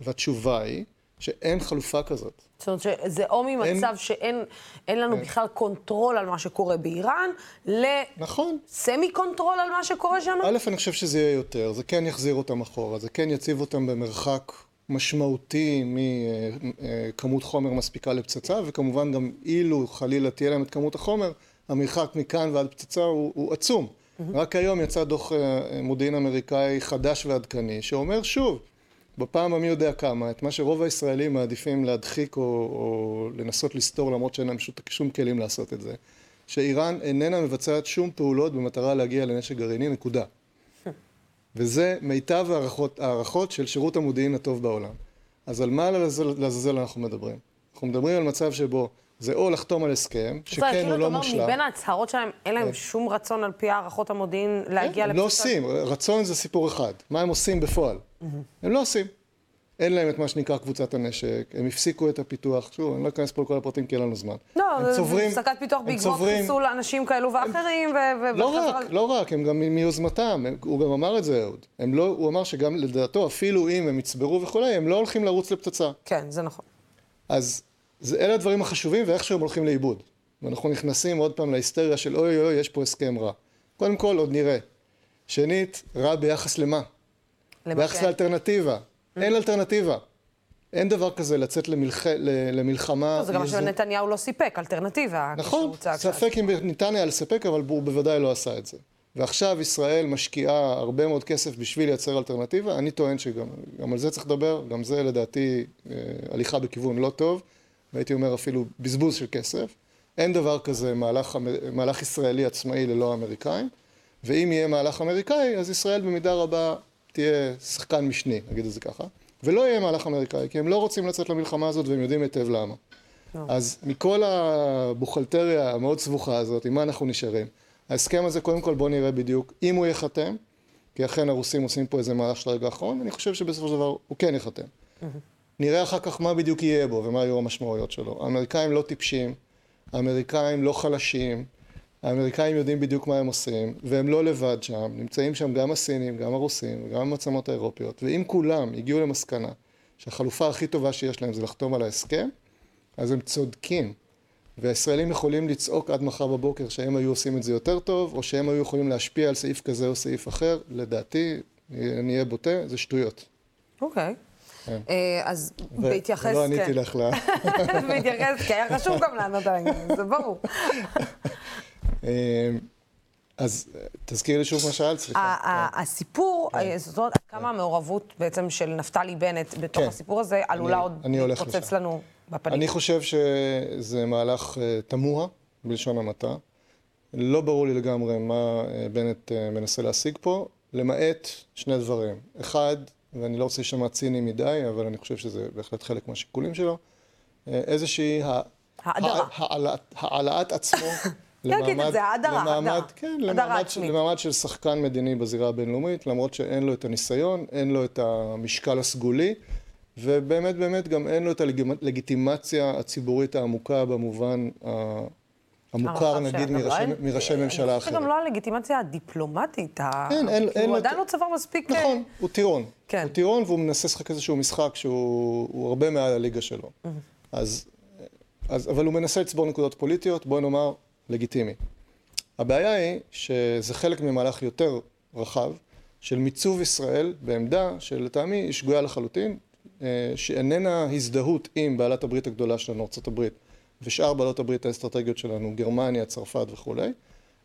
B: והתשובה היא שאין חלופה כזאת.
A: זאת אומרת שזה או ממצב אין, שאין לנו אין. בכלל control על מה שקורה באיראן,
B: נכון.
A: ל semi control על מה שקורה שם?
B: א', אני חושב שזה יהיה יותר, זה כן יחזיר אותם אחורה, זה כן יציב אותם במרחק משמעותי מכמות חומר מספיקה לפצצה, וכמובן גם אילו חלילה תהיה להם את כמות החומר, המרחק מכאן ועד פצצה הוא, הוא עצום. Mm-hmm. רק היום יצא דוח אה, מודיעין אמריקאי חדש ועדכני, שאומר שוב, בפעם המי יודע כמה, את מה שרוב הישראלים מעדיפים להדחיק או, או לנסות לסתור למרות שאין להם שום כלים לעשות את זה, שאיראן איננה מבצעת שום פעולות במטרה להגיע לנשק גרעיני, נקודה. וזה מיטב הערכות, הערכות של שירות המודיעין הטוב בעולם. אז על מה לעזאזל אנחנו מדברים? אנחנו מדברים על מצב שבו זה או לחתום על הסכם, שכן הוא לא מושלם.
A: מבין ההצהרות שלהם, אין להם כן. שום רצון על פי הערכות המודיעין להגיע?
B: הם לא עושים, רצון זה סיפור אחד. מה הם עושים בפועל? הם לא עושים. אין להם את מה שנקרא קבוצת הנשק, הם הפסיקו את הפיתוח, שוב, אני לא אכנס פה לכל הפרטים כי אין לנו זמן.
A: לא, זה הפסקת פיתוח בעקבות חיסול אנשים כאלו ואחרים, ו...
B: לא רק, לא רק, הם גם מיוזמתם, הוא גם אמר את זה, אהוד. לא, הוא אמר שגם לדעתו, אפילו אם הם יצברו וכולי, הם לא הולכים לרוץ לפצצה.
A: כן, זה נכון.
B: אז זה, אלה הדברים החשובים ואיכשהו הם הולכים לאיבוד. ואנחנו נכנסים עוד פעם להיסטריה של אוי אוי אוי, יש פה הסכם רע. קודם כל, עוד נראה. שנית, רע ביחס למה? ביחס לאלטרנטיבה. אין אלטרנטיבה. אין דבר כזה לצאת למלח... למלחמה...
A: זה גם מה שנתניהו לא סיפק, אלטרנטיבה.
B: נכון, ספק אם ניתן היה לספק, אבל הוא בוודאי לא עשה את זה. ועכשיו ישראל משקיעה הרבה מאוד כסף בשביל לייצר אלטרנטיבה. אני טוען שגם על זה צריך לדבר, גם זה לדעתי אה, הליכה בכיוון לא טוב. והייתי אומר אפילו בזבוז של כסף. אין דבר כזה מהלך, מהלך ישראלי עצמאי ללא אמריקאים, ואם יהיה מהלך אמריקאי, אז ישראל במידה רבה תהיה שחקן משני, נגיד את זה ככה, ולא יהיה מהלך אמריקאי, כי הם לא רוצים לצאת למלחמה הזאת והם יודעים היטב למה. אז מכל הבוכלטריה המאוד סבוכה הזאת, עם מה אנחנו נשארים? ההסכם הזה, קודם כל בואו נראה בדיוק אם הוא ייחתם, כי אכן הרוסים עושים פה איזה מהלך של הרגע האחרון, ואני חושב שבסופו של דבר הוא כן ייחתם. נראה אחר כך מה בדיוק יהיה בו ומה יהיו המשמעויות שלו. האמריקאים לא טיפשים, האמריקאים לא חלשים, האמריקאים יודעים בדיוק מה הם עושים, והם לא לבד שם, נמצאים שם גם הסינים, גם הרוסים, וגם המעצמות האירופיות, ואם כולם הגיעו למסקנה שהחלופה הכי טובה שיש להם זה לחתום על ההסכם, אז הם צודקים. והישראלים יכולים לצעוק עד מחר בבוקר שהם היו עושים את זה יותר טוב, או שהם היו יכולים להשפיע על סעיף כזה או סעיף אחר, לדעתי, אני אהיה בוטה, זה שטויות.
A: אוקיי. כן. אה, אז בהתייחס,
B: כן. ולא עניתי לך ל...
A: בהתייחס, כי היה חשוב גם לענות על העניין, זה ברור.
B: אה, אז תזכירי לי שוב מה שאלת, סליחה.
A: הסיפור, כן. זאת אומרת, כמה המעורבות בעצם של נפתלי בנט בתוך הסיפור הזה עלולה עוד להתפוצץ לנו בפנים.
B: אני חושב שזה מהלך אה, תמוה, בלשון המעטה. לא ברור לי לגמרי מה בנט מנסה להשיג פה, למעט שני דברים. אחד, ואני לא רוצה להישמע ציני מדי, אבל אני חושב שזה בהחלט חלק מהשיקולים שלו, אה, איזושהי העלאת עצמו
A: למעמד, זה האדרה,
B: כן, למעמד, למעמד של שחקן מדיני בזירה הבינלאומית, למרות שאין לו את הניסיון, אין לו את המשקל הסגולי, ובאמת באמת גם אין לו את הלגיטימציה הציבורית העמוקה במובן המוכר נגיד מראשי ממשלה אחרת.
A: זה גם לא הלגיטימציה הדיפלומטית, כן, הוא עדיין לא צבר מספיק...
B: נכון, אה, הוא טירון. כן. הוא טירון והוא מנסה לשחק איזשהו משחק שהוא הרבה מעל הליגה שלו. אז, אבל הוא מנסה לצבור נקודות פוליטיות, בואי נאמר, לגיטימי. הבעיה היא שזה חלק ממהלך יותר רחב של מיצוב ישראל בעמדה שלטעמי היא שגויה לחלוטין, אה, שאיננה הזדהות עם בעלת הברית הגדולה שלנו, ארה"ב, ושאר בעלות הברית האסטרטגיות שלנו, גרמניה, צרפת וכולי,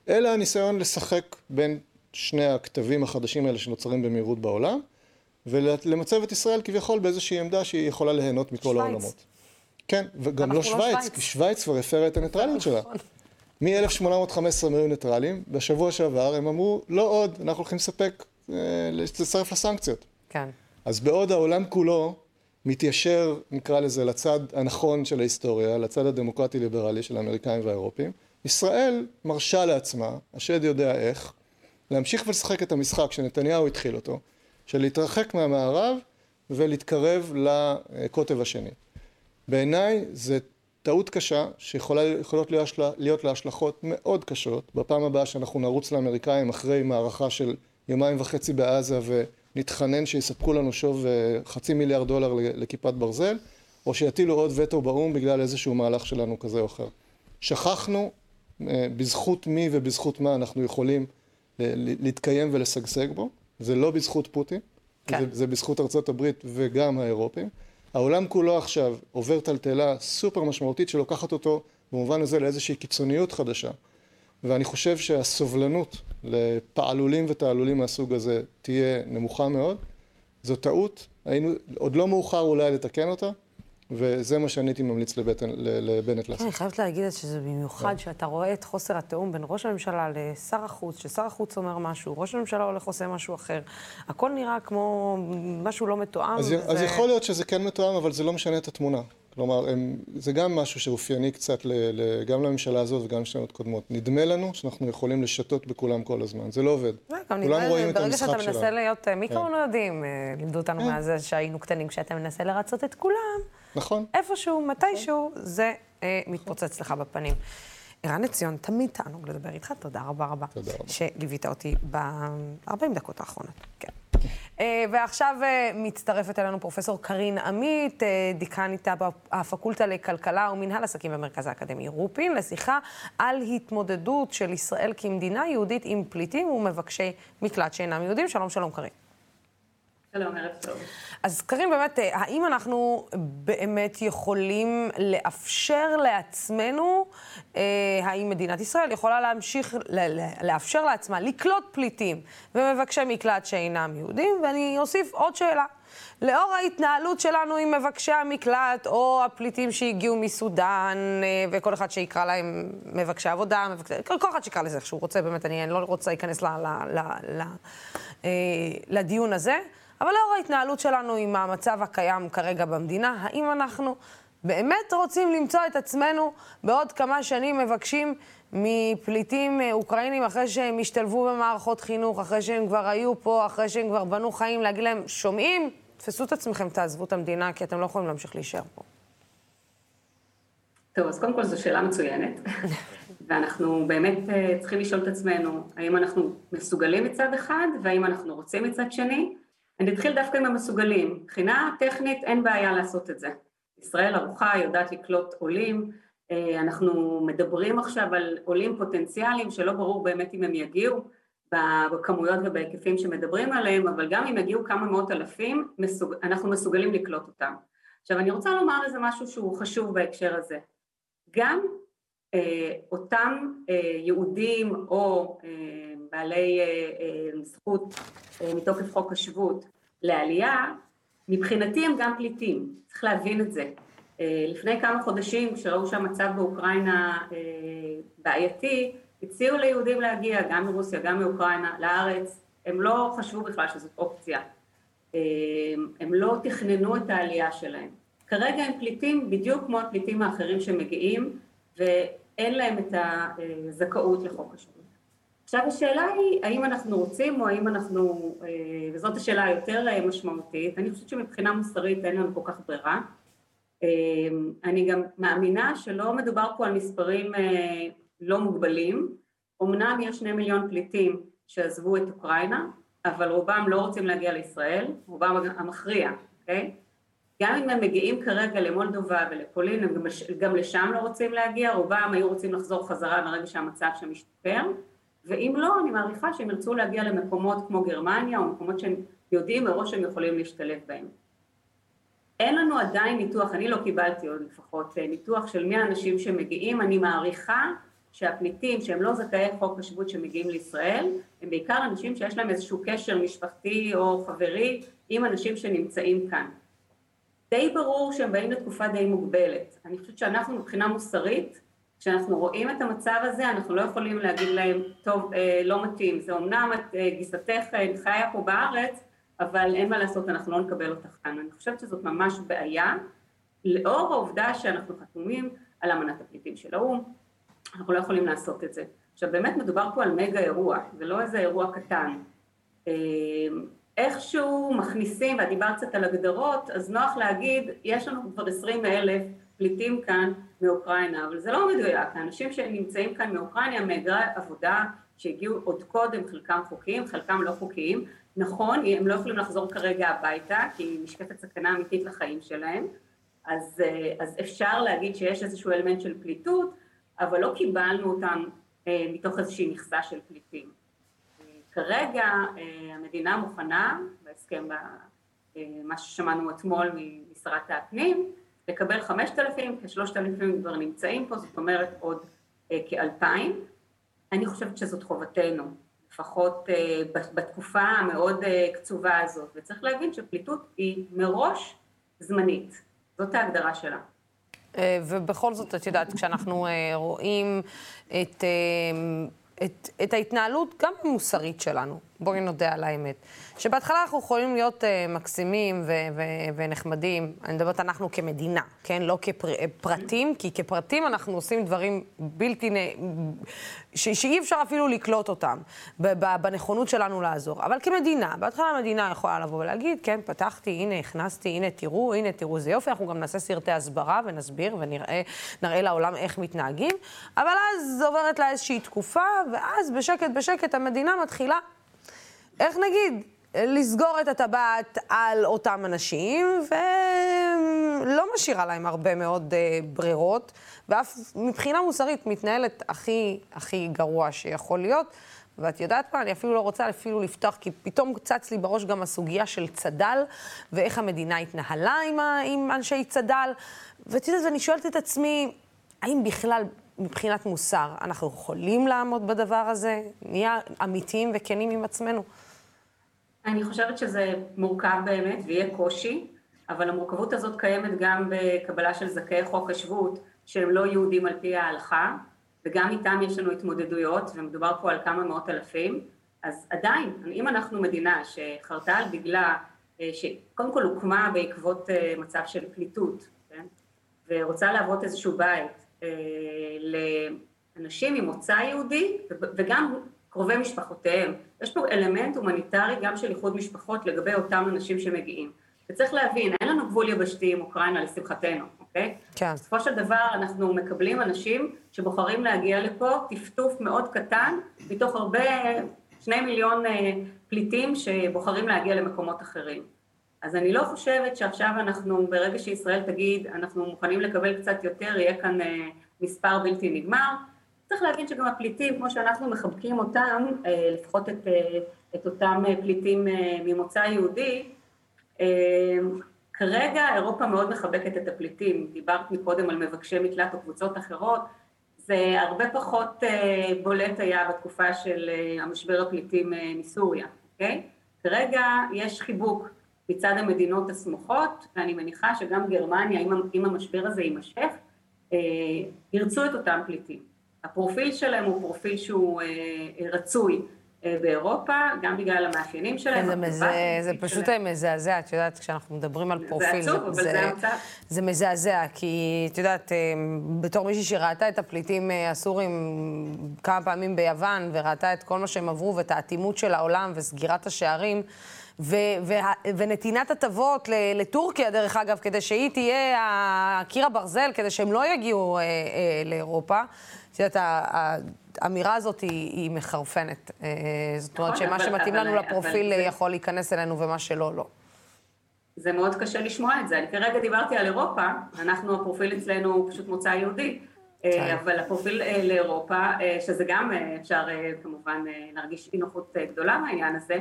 B: אלא הניסיון לשחק בין שני הכתבים החדשים האלה שנוצרים במהירות בעולם, ולמצב את ישראל כביכול באיזושהי עמדה שהיא יכולה ליהנות מכל שוויץ. העולמות. כן, וגם לא, לא שווייץ, לא כי שווייץ כבר הפרה את הניטרליות שלה. נכון. מ-1815 הם היו ניטרלים, בשבוע שעבר הם אמרו, לא עוד, אנחנו הולכים לספק, אה, לצטרף לסנקציות.
A: כן.
B: אז בעוד העולם כולו מתיישר, נקרא לזה, לצד הנכון של ההיסטוריה, לצד הדמוקרטי-ליברלי של האמריקאים והאירופים. ישראל מרשה לעצמה, השד יודע איך, להמשיך ולשחק את המשחק שנתניהו התחיל אותו, של להתרחק מהמערב ולהתקרב לקוטב השני. בעיניי זה טעות קשה שיכולות להיות לה השלכות מאוד קשות. בפעם הבאה שאנחנו נרוץ לאמריקאים אחרי מערכה של יומיים וחצי בעזה. נתחנן שיספקו לנו שוב אה, חצי מיליארד דולר לכיפת ברזל, או שיטילו עוד וטו באו"ם בגלל איזשהו מהלך שלנו כזה או אחר. שכחנו אה, בזכות מי ובזכות מה אנחנו יכולים אה, להתקיים ולשגשג בו, זה לא בזכות פוטין, כן. זה, זה בזכות ארצות הברית וגם האירופים. העולם כולו עכשיו עובר טלטלה סופר משמעותית שלוקחת אותו במובן הזה לאיזושהי קיצוניות חדשה. ואני חושב שהסובלנות לפעלולים ותעלולים מהסוג הזה תהיה נמוכה מאוד. זו טעות, היינו, עוד לא מאוחר אולי לתקן אותה, וזה מה שאני הייתי ממליץ לבטן, לבנט לעשות.
A: אני חייבת להגיד שזה במיוחד כן. שאתה רואה את חוסר התיאום בין ראש הממשלה לשר החוץ, ששר החוץ אומר משהו, ראש הממשלה הולך עושה משהו אחר. הכל נראה כמו משהו לא מתואם.
B: אז, וזה... אז יכול להיות שזה כן מתואם, אבל זה לא משנה את התמונה. כלומר, הם, זה גם משהו שאופייני קצת ל, ל, גם לממשלה הזאת וגם לשנות קודמות. נדמה לנו שאנחנו יכולים לשתות בכולם כל הזמן, זה לא עובד.
A: כולם רואים את המשחק שלנו. ברגע שאתה מנסה להיות, אה, מי כן. כמונו יודעים, אה, לימדו אותנו כן. מאז שהיינו קטנים, כשאתה מנסה לרצות את כולם,
B: נכון.
A: איפשהו, מתישהו, זה אה, מתפוצץ לך בפנים. ערן עציון, תמיד תענוג לדבר איתך, תודה רבה רבה.
B: תודה רבה.
A: שליווית אותי ב-40 דקות האחרונות. כן. אה, ועכשיו אה, מצטרפת אלינו פרופסור קרין עמית, אה, דיקנית הפקולטה לכלכלה ומנהל עסקים במרכז האקדמי רופין, לשיחה על התמודדות של ישראל כמדינה יהודית עם פליטים ומבקשי מקלט שאינם יהודים. שלום, שלום, קרין.
E: שלום, ערב טוב.
A: אז קרים, באמת, האם אנחנו באמת יכולים לאפשר לעצמנו, אה, האם מדינת ישראל יכולה להמשיך, לאפשר לעצמה לקלוט פליטים ומבקשי מקלט שאינם יהודים? ואני אוסיף עוד שאלה. לאור ההתנהלות שלנו עם מבקשי המקלט, או הפליטים שהגיעו מסודאן, אה, וכל אחד שיקרא להם מבקשי עבודה, מבקשי, כל אחד שיקרא לזה איך שהוא רוצה, באמת, אני, אני לא רוצה להיכנס ל, ל, ל, ל, אה, לדיון הזה. אבל לאור ההתנהלות שלנו עם המצב הקיים כרגע במדינה, האם אנחנו באמת רוצים למצוא את עצמנו בעוד כמה שנים מבקשים מפליטים אה, אוקראינים אחרי שהם השתלבו במערכות חינוך, אחרי שהם כבר היו פה, אחרי שהם כבר בנו חיים, להגיד להם, שומעים? תפסו את עצמכם, תעזבו את המדינה, כי אתם לא יכולים להמשיך להישאר פה.
E: טוב, אז קודם כל זו שאלה מצוינת, ואנחנו באמת אה, צריכים לשאול את עצמנו, האם אנחנו מסוגלים מצד אחד, והאם אנחנו רוצים מצד שני. אני אתחיל דווקא עם המסוגלים. מבחינה טכנית אין בעיה לעשות את זה. ישראל ערוכה, יודעת לקלוט עולים, אה, אנחנו מדברים עכשיו על עולים פוטנציאליים שלא ברור באמת אם הם יגיעו בכמויות ובהיקפים שמדברים עליהם, אבל גם אם יגיעו כמה מאות אלפים, אנחנו מסוגלים לקלוט אותם. עכשיו אני רוצה לומר איזה משהו שהוא חשוב בהקשר הזה. גם אה, אותם אה, יהודים או אה, בעלי אה, אה, זכות אה, מתוקף חוק השבות לעלייה, מבחינתי הם גם פליטים, צריך להבין את זה. לפני כמה חודשים, כשראו שהמצב באוקראינה בעייתי, הציעו ליהודים להגיע, גם מרוסיה, גם מאוקראינה, לארץ, הם לא חשבו בכלל שזאת אופציה. הם לא תכננו את העלייה שלהם. כרגע הם פליטים בדיוק כמו הפליטים האחרים שמגיעים, ואין להם את הזכאות לחוק השבות. עכשיו השאלה היא, האם אנחנו רוצים או האם אנחנו, וזאת השאלה היותר משמעותית, אני חושבת שמבחינה מוסרית אין לנו כל כך ברירה. אמ, אני גם מאמינה שלא מדובר פה על מספרים אה, לא מוגבלים, אמנם יש שני מיליון פליטים שעזבו את אוקראינה, אבל רובם לא רוצים להגיע לישראל, רובם המכריע, אוקיי? גם אם הם מגיעים כרגע למולדובה ולפולין, הם גם, גם לשם לא רוצים להגיע, רובם היו רוצים לחזור חזרה מרגע שהמצב שם משתפר, ואם לא, אני מעריכה שהם ירצו להגיע למקומות כמו גרמניה, או מקומות שהם יודעים מראש שהם יכולים להשתלב בהם. אין לנו עדיין ניתוח, אני לא קיבלתי עוד לפחות אה, ניתוח של מי האנשים שמגיעים, אני מעריכה שהפליטים שהם לא זכאי חוק השבות שמגיעים לישראל, הם בעיקר אנשים שיש להם איזשהו קשר משפחתי או חברי עם אנשים שנמצאים כאן. די ברור שהם באים לתקופה די מוגבלת. אני חושבת שאנחנו מבחינה מוסרית, כשאנחנו רואים את המצב הזה, אנחנו לא יכולים להגיד להם, טוב, אה, לא מתאים, זה אמנם את אה, גיסתך חיה פה בארץ, אבל אין מה לעשות, אנחנו לא נקבל אותך כאן. אני חושבת שזאת ממש בעיה, לאור העובדה שאנחנו חתומים על אמנת הפליטים של האו"ם, אנחנו לא יכולים לעשות את זה. עכשיו באמת מדובר פה על מגה אירוע, זה לא איזה אירוע קטן. איכשהו מכניסים, ואת דיברת קצת על הגדרות, אז נוח להגיד, יש לנו כבר עשרים אלף פליטים כאן מאוקראינה, אבל זה לא מדויק, האנשים שנמצאים כאן מאוקראינה, מהגרי עבודה שהגיעו עוד קודם, חלקם חוקיים, חלקם לא חוקיים, נכון, הם לא יכולים לחזור כרגע הביתה, כי נשקפת סכנה אמיתית לחיים שלהם, אז, אה, אז אפשר להגיד שיש איזשהו אלמנט של פליטות, אבל לא קיבלנו אותם אה, מתוך איזושהי מכסה של פליטים. כרגע אה, המדינה מוכנה, בהסכם, מה ששמענו אתמול משרת הפנים, לקבל 5,000, כ-3,000 כבר נמצאים פה, זאת אומרת עוד כ-2,000. אני חושבת שזאת חובתנו. לפחות אה, בתקופה המאוד אה, קצובה הזאת, וצריך להבין שפליטות היא מראש זמנית, זאת ההגדרה שלה.
A: אה, ובכל זאת, את יודעת, כשאנחנו רואים את, את, את ההתנהלות גם המוסרית שלנו, בואי נודה על האמת. שבהתחלה אנחנו יכולים להיות uh, מקסימים ו- ו- ונחמדים, אני מדברת אנחנו כמדינה, כן? לא כפרטים, כי כפרטים אנחנו עושים דברים בלתי... נ... ש- שאי אפשר אפילו לקלוט אותם בנכונות שלנו לעזור. אבל כמדינה, בהתחלה המדינה יכולה לבוא ולהגיד, כן, פתחתי, הנה, הכנסתי, הנה, תראו, הנה, תראו, זה יופי, אנחנו גם נעשה סרטי הסברה ונסביר ונראה לעולם איך מתנהגים, אבל אז עוברת לה איזושהי תקופה, ואז בשקט בשקט המדינה מתחילה איך נגיד, לסגור את הטבעת על אותם אנשים, ולא משאירה להם הרבה מאוד uh, ברירות, ואף מבחינה מוסרית מתנהלת הכי הכי גרוע שיכול להיות. ואת יודעת מה, אני אפילו לא רוצה אפילו לפתוח, כי פתאום צץ לי בראש גם הסוגיה של צד"ל, ואיך המדינה התנהלה עם, ה, עם אנשי צד"ל. ואת יודעת, ואני שואלת את עצמי, האם בכלל, מבחינת מוסר, אנחנו יכולים לעמוד בדבר הזה? נהיה אמיתיים וכנים עם עצמנו.
E: אני חושבת שזה מורכב באמת ויהיה קושי, אבל המורכבות הזאת קיימת גם בקבלה של זכאי חוק השבות, שהם לא יהודים על פי ההלכה, וגם איתם יש לנו התמודדויות, ומדובר פה על כמה מאות אלפים, אז עדיין, אם אנחנו מדינה שחרתה על דגלה, אה, שקודם כל הוקמה בעקבות אה, מצב של פליטות, כן? ורוצה להוות איזשהו בית אה, לאנשים ממוצא יהודי וגם קרובי משפחותיהם. יש פה אלמנט הומניטרי גם של איחוד משפחות לגבי אותם אנשים שמגיעים. וצריך להבין, אין לנו גבול יבשתי עם אוקראינה לשמחתנו, אוקיי? כן. בסופו של דבר אנחנו מקבלים אנשים שבוחרים להגיע לפה, טפטוף מאוד קטן, מתוך הרבה, שני מיליון אה, פליטים שבוחרים להגיע למקומות אחרים. אז אני לא חושבת שעכשיו אנחנו, ברגע שישראל תגיד, אנחנו מוכנים לקבל קצת יותר, יהיה כאן אה, מספר בלתי נגמר. צריך להבין שגם הפליטים, כמו שאנחנו מחבקים אותם, אה, לפחות את, את אותם פליטים ממוצא יהודי, כרגע אירופה מאוד מחבקת את הפליטים, דיברת מקודם על מבקשי מקלט או קבוצות אחרות, זה הרבה פחות בולט היה בתקופה של המשבר הפליטים מסוריה, אוקיי? כרגע יש חיבוק מצד המדינות הסמוכות, ואני מניחה שגם גרמניה, אם המשבר הזה יימשך, ירצו את אותם פליטים. הפרופיל שלהם הוא פרופיל שהוא רצוי אה, באירופה, גם בגלל המאפיינים שלהם.
A: זה, מזה, זה פשוט שלהם. מזעזע, את יודעת, כשאנחנו מדברים על פרופיל.
E: זה עצוב, אבל זה המצב.
A: זה מזעזע, כי את יודעת, אה, בתור מישהי שראתה את הפליטים אה, הסורים כמה פעמים ביוון, וראתה את כל מה שהם עברו, ואת האטימות של העולם, וסגירת השערים, ו- וה- ונתינת הטבות לטורקיה, דרך אגב, כדי שהיא תהיה הקיר הברזל, כדי שהם לא יגיעו אה, אה, לאירופה. את יודעת, האמירה הזאת היא, היא מחרפנת. אה, זאת אומרת נכון, שמה שמתאים לנו לפרופיל יכול להיכנס אלינו ומה שלא, לא.
E: זה מאוד קשה לשמוע את זה. אני כרגע דיברתי על אירופה, אנחנו, הפרופיל אצלנו הוא פשוט מוצא יהודי. אה, כן. אבל הפרופיל אה, לאירופה, שזה גם אפשר כמובן להרגיש אי נוחות גדולה מהעניין הזה,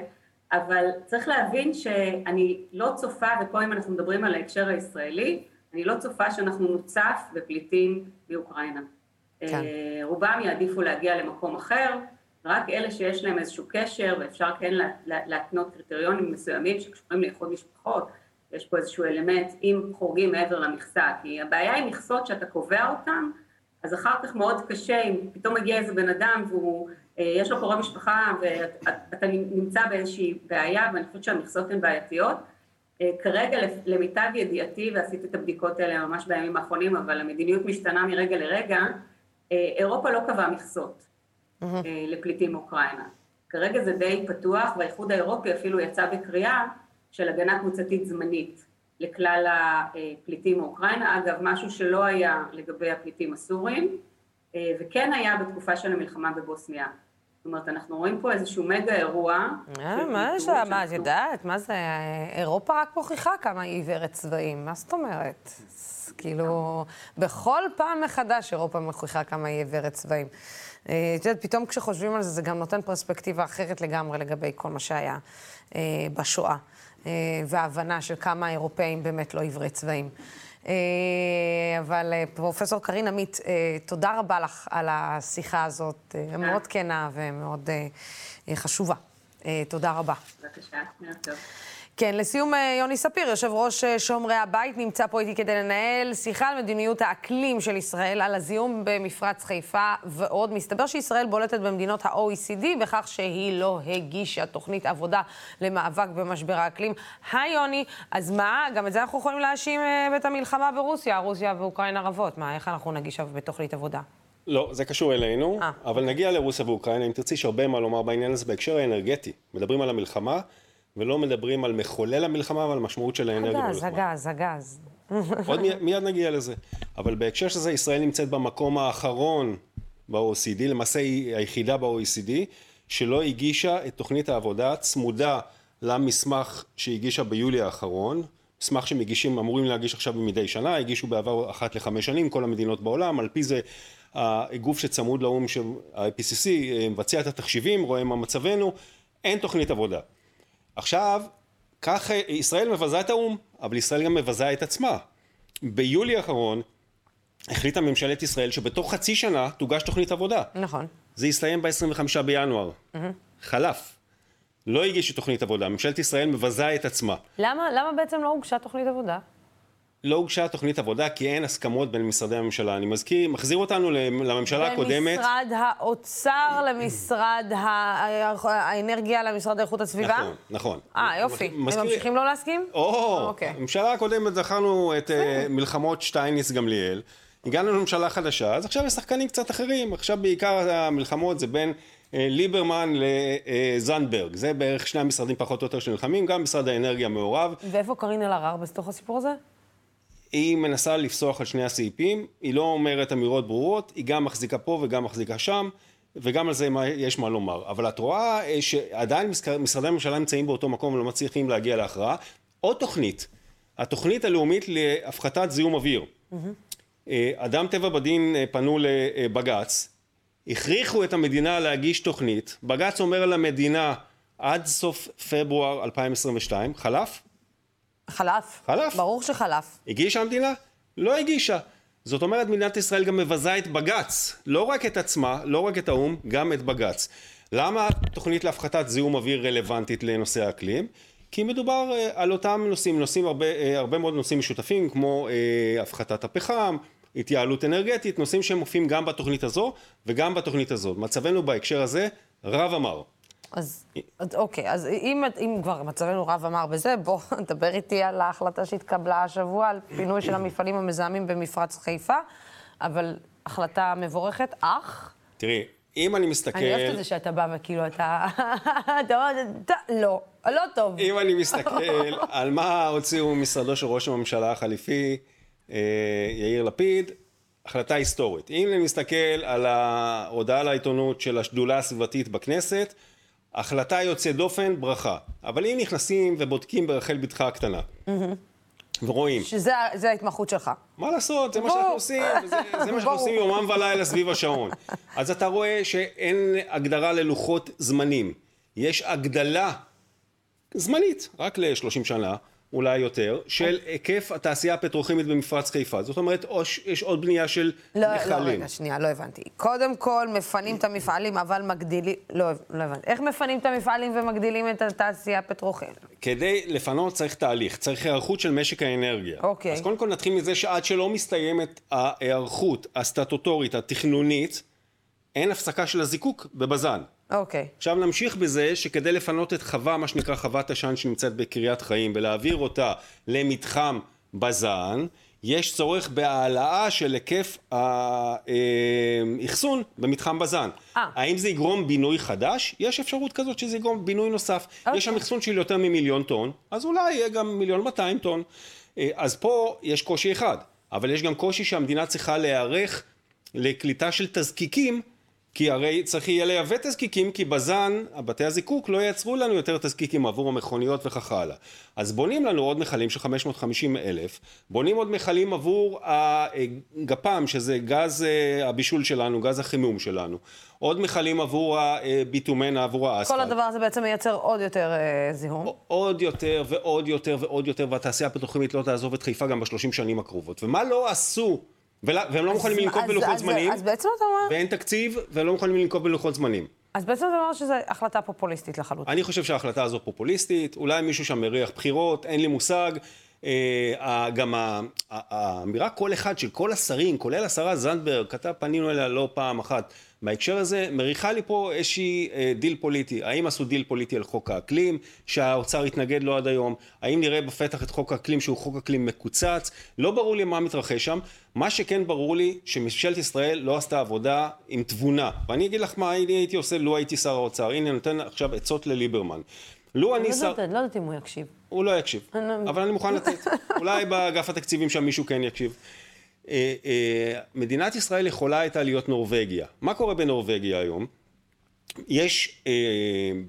E: אבל צריך להבין שאני לא צופה, ופה אם אנחנו מדברים על ההקשר הישראלי, אני לא צופה שאנחנו נוצף בפליטים מאוקראינה. כן. אה, רובם יעדיפו להגיע למקום אחר, רק אלה שיש להם איזשהו קשר ואפשר כן להתנות קריטריונים מסוימים שקשורים לאיחוד משפחות, יש פה איזשהו אלמנט אם חורגים מעבר למכסה, כי הבעיה היא מכסות שאתה קובע אותן, אז אחר כך מאוד קשה אם פתאום מגיע איזה בן אדם והוא, אה, יש לו קורא משפחה ואתה נמצא באיזושהי בעיה ואני חושבת שהמכסות הן בעייתיות. אה, כרגע למיטב ידיעתי, ועשיתי את הבדיקות האלה ממש בימים האחרונים, אבל המדיניות משתנה מרגע לרגע, אירופה לא קבעה מכסות mm-hmm. לפליטים מאוקראינה. כרגע זה די פתוח, והאיחוד האירופי אפילו יצא בקריאה של הגנה קבוצתית זמנית לכלל הפליטים מאוקראינה. אגב, משהו שלא היה לגבי הפליטים הסורים, אה, וכן היה בתקופה של המלחמה בבוסניה. אומרת, אנחנו רואים פה איזשהו מגה אירוע.
A: מה יש לה, מה, את יודעת, מה זה, אירופה רק מוכיחה כמה היא עיוורת צבעים, מה זאת אומרת? כאילו, בכל פעם מחדש אירופה מוכיחה כמה היא עיוורת צבעים. אה, את יודעת, פתאום כשחושבים על זה, זה גם נותן פרספקטיבה אחרת לגמרי לגבי כל מה שהיה אה, בשואה, אה, וההבנה של כמה האירופאים באמת לא עיוורי צבעים. אבל פרופסור קרין עמית, תודה רבה לך על השיחה הזאת, מאוד כנה ומאוד חשובה. תודה רבה.
E: בבקשה, ערב טוב.
A: כן, לסיום, אה, יוני ספיר, יושב ראש אה, שומרי הבית, נמצא פה איתי כדי לנהל שיחה על מדיניות האקלים של ישראל, על הזיהום במפרץ חיפה ועוד. מסתבר שישראל בולטת במדינות ה-OECD בכך שהיא לא הגישה תוכנית עבודה למאבק במשבר האקלים. היי, יוני, אז מה, גם את זה אנחנו יכולים להאשים אה, את המלחמה ברוסיה, רוסיה ואוקראינה רבות. מה, איך אנחנו נגיש בתוכנית עבודה?
F: לא, זה קשור אלינו, 아. אבל נגיע לרוסיה ואוקראינה, אם תרצי, יש הרבה מה לומר בעניין הזה בהקשר האנרגטי. מדברים על המלחמה. ולא מדברים על מחולל המלחמה ועל המשמעות של האנרגיה
A: הגז, במלחמה. הגז, הגז,
F: הגז. עוד מיד, מיד נגיע לזה. אבל בהקשר של זה, ישראל נמצאת במקום האחרון ב-OECD, למעשה היא היחידה ב-OECD, שלא הגישה את תוכנית העבודה צמודה למסמך שהגישה ביולי האחרון. מסמך שמגישים, אמורים להגיש עכשיו מדי שנה, הגישו בעבר אחת לחמש שנים, כל המדינות בעולם, על פי זה הגוף שצמוד לאו"ם, ה-IPCC, אה, מבצע את התחשיבים, רואה מה מצבנו, אין תוכנית עבודה. עכשיו, כך ישראל מבזה את האו"ם, אבל ישראל גם מבזה את עצמה. ביולי האחרון החליטה ממשלת ישראל שבתוך חצי שנה תוגש תוכנית עבודה.
A: נכון.
F: זה יסתיים ב-25 בינואר. Mm-hmm. חלף. לא הגישו תוכנית עבודה. ממשלת ישראל מבזה את עצמה.
A: למה, למה בעצם לא הוגשה תוכנית עבודה?
F: לא הוגשה תוכנית עבודה כי אין הסכמות בין משרדי הממשלה. אני מזכיר, מחזיר אותנו לממשלה הקודמת.
A: במשרד האוצר למשרד האנרגיה למשרד איכות הסביבה?
F: נכון, נכון.
A: אה, יופי. מזכיר... הם ממשיכים לא להסכים?
F: או, אוקיי. בממשלה הקודמת זכרנו את אה, מלחמות שטייניס-גמליאל. הגענו לממשלה חדשה, אז עכשיו יש שחקנים קצת אחרים. עכשיו בעיקר המלחמות זה בין אה, ליברמן לזנדברג. זה בערך שני המשרדים פחות או יותר שנלחמים, גם משרד האנרגיה מעורב.
A: ואיפה קארין אלהרר בתוך הסיפור הזה?
F: היא מנסה לפסוח על שני הסעיפים, היא לא אומרת אמירות ברורות, היא גם מחזיקה פה וגם מחזיקה שם, וגם על זה יש מה לומר. אבל את רואה אה, שעדיין משרדי הממשלה נמצאים באותו מקום ולא מצליחים להגיע להכרעה. עוד תוכנית, התוכנית הלאומית להפחתת זיהום אוויר. Mm-hmm. אדם טבע בדין אה, פנו לבג"ץ, הכריחו את המדינה להגיש תוכנית, בג"ץ אומר למדינה עד סוף פברואר 2022, חלף?
A: חלף.
F: חלף.
A: ברור שחלף.
F: הגישה המדינה? לא הגישה. זאת אומרת, מדינת ישראל גם מבזה את בג"ץ. לא רק את עצמה, לא רק את האו"ם, גם את בג"ץ. למה תוכנית להפחתת זיהום אוויר רלוונטית לנושא האקלים? כי מדובר uh, על אותם נושאים, נושאים הרבה, uh, הרבה מאוד נושאים משותפים, כמו uh, הפחתת הפחם, התייעלות אנרגטית, נושאים שמופיעים גם בתוכנית הזו וגם בתוכנית הזאת. מצבנו בהקשר הזה רב אמר.
A: אז, אז אוקיי, אז אם, אם כבר מצבנו רב אמר בזה, בוא נדבר איתי על ההחלטה שהתקבלה השבוע על פינוי של המפעלים המזהמים במפרץ חיפה, אבל החלטה מבורכת, אך...
F: תראי, אם אני מסתכל...
A: אני אוהבת את זה שאתה בא וכאילו אתה... אתה אומר, לא, לא טוב.
F: אם אני מסתכל על מה הוציאו משרדו של ראש הממשלה החליפי, אה, יאיר לפיד, החלטה היסטורית. אם אני מסתכל על ההודעה לעיתונות של השדולה הסביבתית בכנסת, החלטה יוצאת דופן, ברכה. אבל אם נכנסים ובודקים ברחל בתך הקטנה, ורואים.
A: שזה ההתמחות שלך.
F: מה לעשות, זה מה שאנחנו עושים, זה, זה מה שאנחנו עושים יומם ולילה סביב השעון. אז אתה רואה שאין הגדרה ללוחות זמנים. יש הגדלה זמנית, רק ל-30 שנה, אולי יותר, של היקף התעשייה הפטרוכימית במפרץ חיפה. זאת אומרת, יש עוד בנייה של
A: לא, לא נחלים. לא, רגע, שנייה, לא הבנתי. קודם כל, מפנים את המפעלים, אבל מגדילים... לא, לא הבנתי. איך מפנים את המפעלים ומגדילים את התעשייה הפטרוכימית?
F: כדי לפנות צריך תהליך, צריך היערכות של משק האנרגיה.
A: אוקיי.
F: אז קודם כל נתחיל מזה שעד שלא מסתיימת ההיערכות הסטטוטורית, התכנונית, אין הפסקה של הזיקוק בבז"ן.
A: אוקיי. Okay.
F: עכשיו נמשיך בזה שכדי לפנות את חווה, מה שנקרא חוות עשן שנמצאת בקריית חיים, ולהעביר אותה למתחם בז"ן, יש צורך בהעלאה של היקף האחסון במתחם בז"ן. 아. אה. האם זה יגרום בינוי חדש? יש אפשרות כזאת שזה יגרום בינוי נוסף. Okay. אוקיי. יש שם אחסון של יותר ממיליון טון, אז אולי יהיה גם מיליון 200 טון. אה, אז פה יש קושי אחד, אבל יש גם קושי שהמדינה צריכה להיערך לקליטה של תזקיקים כי הרי צריך יהיה לייבא תזקיקים, כי בז"ן, הבתי הזיקוק, לא ייצרו לנו יותר תזקיקים עבור המכוניות וכך הלאה. אז בונים לנו עוד מכלים של 550 אלף, בונים עוד מכלים עבור הגפ"ם, שזה גז אה, הבישול שלנו, גז החימום שלנו. עוד מכלים עבור הביטומן, עבור האספלט.
A: כל הדבר הזה בעצם מייצר עוד יותר אה, זיהום.
F: עוד יותר ועוד יותר ועוד יותר, והתעשייה הפטרוכימית לא תעזוב את חיפה גם בשלושים שנים הקרובות. ומה לא עשו? והם לא מוכנים לנקוב בלוחות זמנים,
A: אז בעצם אתה אומר...
F: ואין תקציב, והם לא מוכנים לנקוב בלוחות זמנים.
A: אז בעצם אתה אומר שזו החלטה פופוליסטית לחלוטין.
F: אני חושב שההחלטה הזו פופוליסטית, אולי מישהו שם מריח בחירות, אין לי מושג. אה, גם האמירה כל אחד של כל השרים, כולל השרה זנדברג, כבר פנינו אליה לא פעם אחת. בהקשר הזה מריחה לי פה איזשהי אה, דיל פוליטי. האם עשו דיל פוליטי על חוק האקלים, שהאוצר התנגד לו עד היום? האם נראה בפתח את חוק האקלים שהוא חוק אקלים מקוצץ? לא ברור לי מה מתרחש שם. מה שכן ברור לי, שממשלת ישראל לא עשתה עבודה עם תבונה. ואני אגיד לך מה הייתי עושה לו הייתי שר האוצר. הנה, נותן עכשיו עצות לליברמן.
A: לו אני לא שר... לא יודעת אם הוא יקשיב.
F: הוא לא יקשיב, לא- אבל אני מוכן לתת. אולי באגף התקציבים שם מישהו כן יקשיב. אה, אה, מדינת ישראל יכולה הייתה להיות נורבגיה. מה קורה בנורבגיה היום? יש אה,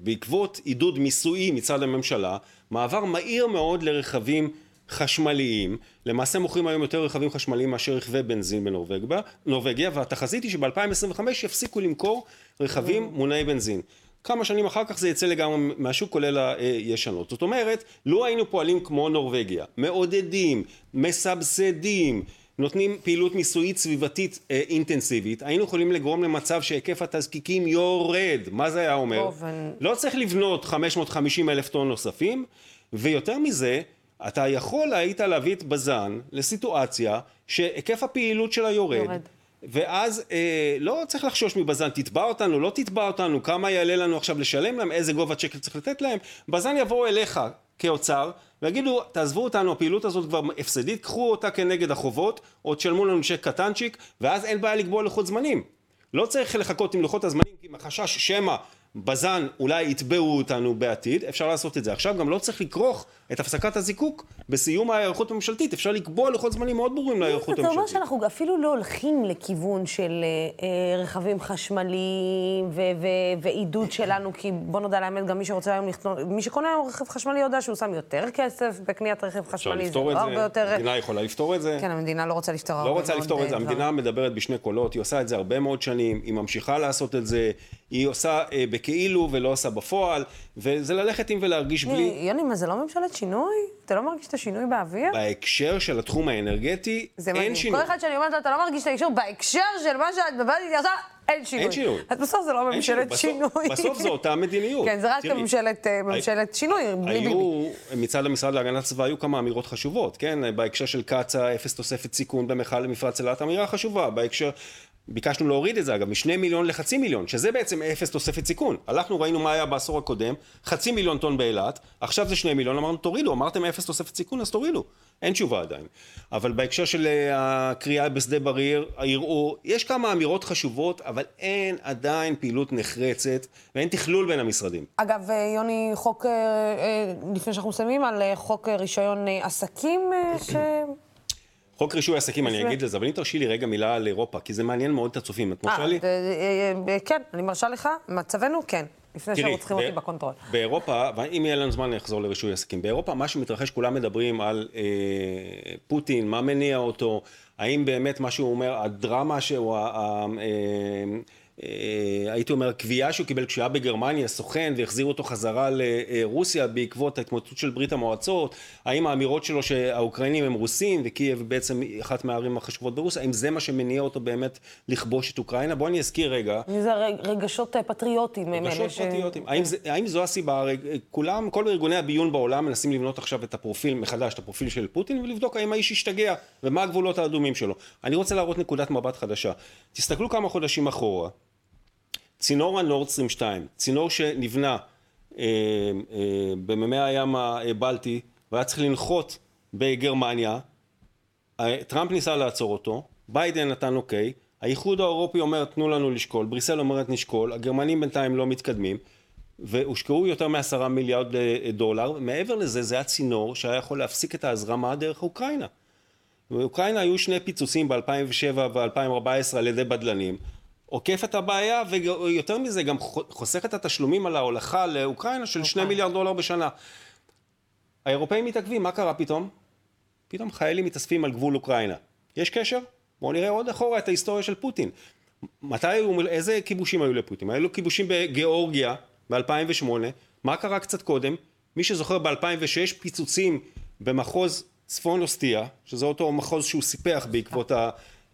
F: בעקבות עידוד מיסויי מצד הממשלה, מעבר מהיר מאוד לרכבים חשמליים, למעשה מוכרים היום יותר רכבים חשמליים מאשר רכבי בנזין בנורבגיה, והתחזית היא שב-2025 יפסיקו למכור רכבים מונעי בנזין. כמה שנים אחר כך זה יצא לגמרי מהשוק כולל הישנות. זאת אומרת, לו היינו פועלים כמו נורבגיה, מעודדים, מסבסדים, נותנים פעילות מיסויית סביבתית אה, אינטנסיבית, היינו יכולים לגרום למצב שהיקף התזקיקים יורד. מה זה היה אומר? טוב, לא צריך לבנות 550 אלף טון נוספים, ויותר מזה, אתה יכול היית להביא את בז"ן לסיטואציה שהיקף הפעילות שלה יורד. יורד. ואז אה, לא צריך לחשוש מבז"ן, תתבע אותנו, לא תתבע אותנו, כמה יעלה לנו עכשיו לשלם להם, איזה גובה צ'קל צריך לתת להם, בז"ן יבואו אליך כאוצר ויגידו, תעזבו אותנו, הפעילות הזאת כבר הפסדית, קחו אותה כנגד החובות, או תשלמו לנו צ'ק קטנצ'יק, ואז אין בעיה לקבוע לוחות זמנים. לא צריך לחכות עם לוחות הזמנים, כי מחשש שמא בז"ן אולי יתבעו אותנו בעתיד, אפשר לעשות את זה. עכשיו גם לא צריך לכרוך את הפסקת הזיקוק בסיום ההיערכות הממשלתית, אפשר לקבוע לוחות זמנים מאוד ברורים להיערכות הממשלתית.
A: אתה אומר שאנחנו אפילו לא הולכים לכיוון של אה, אה רכבים חשמליים ועידוד שלנו, כי בוא נודע לאמת, גם מי שרוצה היום לקנות, מי שקונה היום רכב חשמלי יודע שהוא שם יותר כסף בקניית רכב חשמלי,
F: זה לא הרבה יותר... המדינה יכולה לפתור את זה.
A: כן, המדינה לא רוצה לפתור
F: לא רוצה לפתור את זה, המדינה מדברת בשני קולות, היא עושה את זה הרבה מאוד שנים, היא ממשיכה לעשות את זה, היא עושה אה, בכאילו ולא עושה בפועל, וזה ללכת עם ולהרגיש בלי...
A: יוני, מה זה לא ממשלת שינוי? אתה לא מרגיש את השינוי באוויר?
F: בהקשר של התחום האנרגטי, אין מדהים. שינוי.
A: כל אחד שאני אומרת לו, אתה לא מרגיש את האישור, בהקשר של מה שאת מדברת איתי עכשיו, אין שינוי.
F: אין שינוי.
A: אז בסוף זה לא ממשלת שינוי.
F: בסוף זו אותה מדיניות.
A: כן, זה רק ממשלת, אה, ממשלת שינוי, בלי ביבי.
F: מצד המשרד להגנת הסביבה היו כמה אמירות חשובות, כן? בהקשר של קצא"א, אפס תוספת סיכון במכל למפרץ אילת, אמירה חשובה. בהקשר... ביקשנו להוריד את זה אגב, משני מיליון לחצי מיליון, שזה בעצם אפס תוספת סיכון. הלכנו, ראינו מה היה בעשור הקודם, חצי מיליון טון באילת, עכשיו זה שני מיליון, אמרנו תורידו, אמרתם אפס תוספת סיכון, אז תורידו. אין תשובה עדיין. אבל בהקשר של אה, הקריאה בשדה בריר, הערעור, יש כמה אמירות חשובות, אבל אין עדיין פעילות נחרצת, ואין תכלול בין המשרדים.
A: אגב, אה, יוני, חוק, אה, לפני שאנחנו מסיימים, על חוק רישיון עסקים, ש...
F: חוק רישוי עסקים, אני אגיד לזה, אבל אם תרשי לי רגע מילה על אירופה, כי זה מעניין מאוד את הצופים, את מרשה לי?
A: אה, אה, אה, כן, אני מרשה לך, מצבנו כן. לפני שרוצחים אותי ב control.
F: באירופה, ואם יהיה לנו זמן אני אחזור לרישוי עסקים, באירופה מה שמתרחש, כולם מדברים על אה, פוטין, מה מניע אותו, האם באמת מה שהוא אומר, הדרמה שהוא, אה, אה, אה, הייתי אומר, קביעה שהוא קיבל כשהוא היה בגרמניה, סוכן, והחזירו אותו חזרה לרוסיה בעקבות ההתמוטטות של ברית המועצות, האם האמירות שלו שהאוקראינים הם רוסים וקייב בעצם אחת מהערים החשובות ברוסיה, האם זה מה שמניע אותו באמת לכבוש את אוקראינה? בואו אני אזכיר רגע.
A: זה רגשות פטריוטיים.
F: רגשות פטריוטיים. האם, זה, האם זו הסיבה? כולם, כל ארגוני הביון בעולם מנסים לבנות עכשיו את הפרופיל מחדש, את הפרופיל של פוטין, ולבדוק האם האיש השתגע ומה הגבולות האדומים שלו. אני רוצה להראות נקודת מבט חדשה. תסתכלו כמה חודשים אחורה. צינור הנורד סטרים 2, צינור שנבנה אה, אה, במימי הים הבלטי והיה צריך לנחות בגרמניה, אה, טראמפ ניסה לעצור אותו, ביידן נתן אוקיי, האיחוד האירופי אומר תנו לנו לשקול, בריסל אומרת נשקול, הגרמנים בינתיים לא מתקדמים והושקעו יותר מעשרה מיליארד אה, דולר, מעבר לזה זה היה צינור שהיה יכול להפסיק את ההזרמה דרך אוקראינה. באוקראינה היו שני פיצוצים ב-2007 ו-2014 על ידי בדלנים עוקף את הבעיה, ויותר מזה, גם חוסך את התשלומים על ההולכה לאוקראינה של שני אוקיי. מיליארד דולר בשנה. האירופאים מתעכבים, מה קרה פתאום? פתאום חיילים מתאספים על גבול אוקראינה. יש קשר? בואו נראה עוד אחורה את ההיסטוריה של פוטין. מתי היו, איזה כיבושים היו לפוטין? היו לו כיבושים בגיאורגיה ב-2008, מה קרה קצת קודם? מי שזוכר ב-2006 פיצוצים במחוז צפון אוסטיה, שזה אותו מחוז שהוא סיפח בעקבות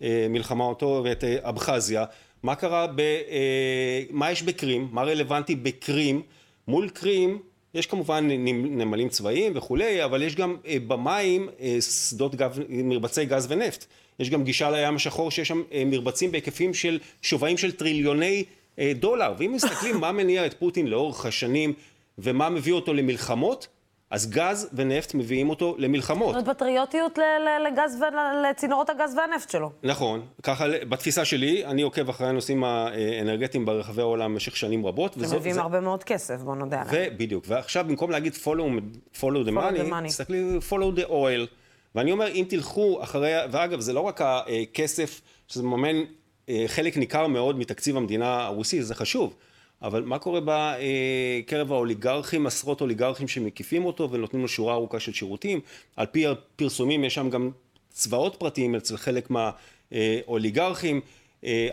F: המלחמה אותו ואת אבחזיה, מה קרה, ב, אה, מה יש בקרים, מה רלוונטי בקרים, מול קרים יש כמובן נמלים צבאיים וכולי, אבל יש גם אה, במים אה, שדות גב, מרבצי גז ונפט. יש גם גישה לים השחור שיש שם אה, מרבצים בהיקפים של שווים של טריליוני אה, דולר. ואם מסתכלים מה מניע את פוטין לאורך השנים ומה מביא אותו למלחמות, אז גז ונפט מביאים אותו למלחמות.
A: זאת פטריוטיות לגז לצינורות הגז והנפט שלו.
F: נכון, ככה בתפיסה שלי, אני עוקב אחרי הנושאים האנרגטיים ברחבי העולם במשך שנים רבות.
A: הם מביאים הרבה מאוד כסף, בוא נודה
F: עליהם. ובדיוק, ועכשיו במקום להגיד follow, follow the money, תסתכלי follow the oil. ואני אומר, אם תלכו אחרי, ואגב, זה לא רק הכסף, שזה מממן אה, חלק ניכר מאוד מתקציב המדינה הרוסי, זה חשוב. אבל מה קורה בקרב האוליגרכים, עשרות אוליגרכים שמקיפים אותו ונותנים לו שורה ארוכה של שירותים. על פי הפרסומים יש שם גם צבאות פרטיים אצל חלק מהאוליגרכים.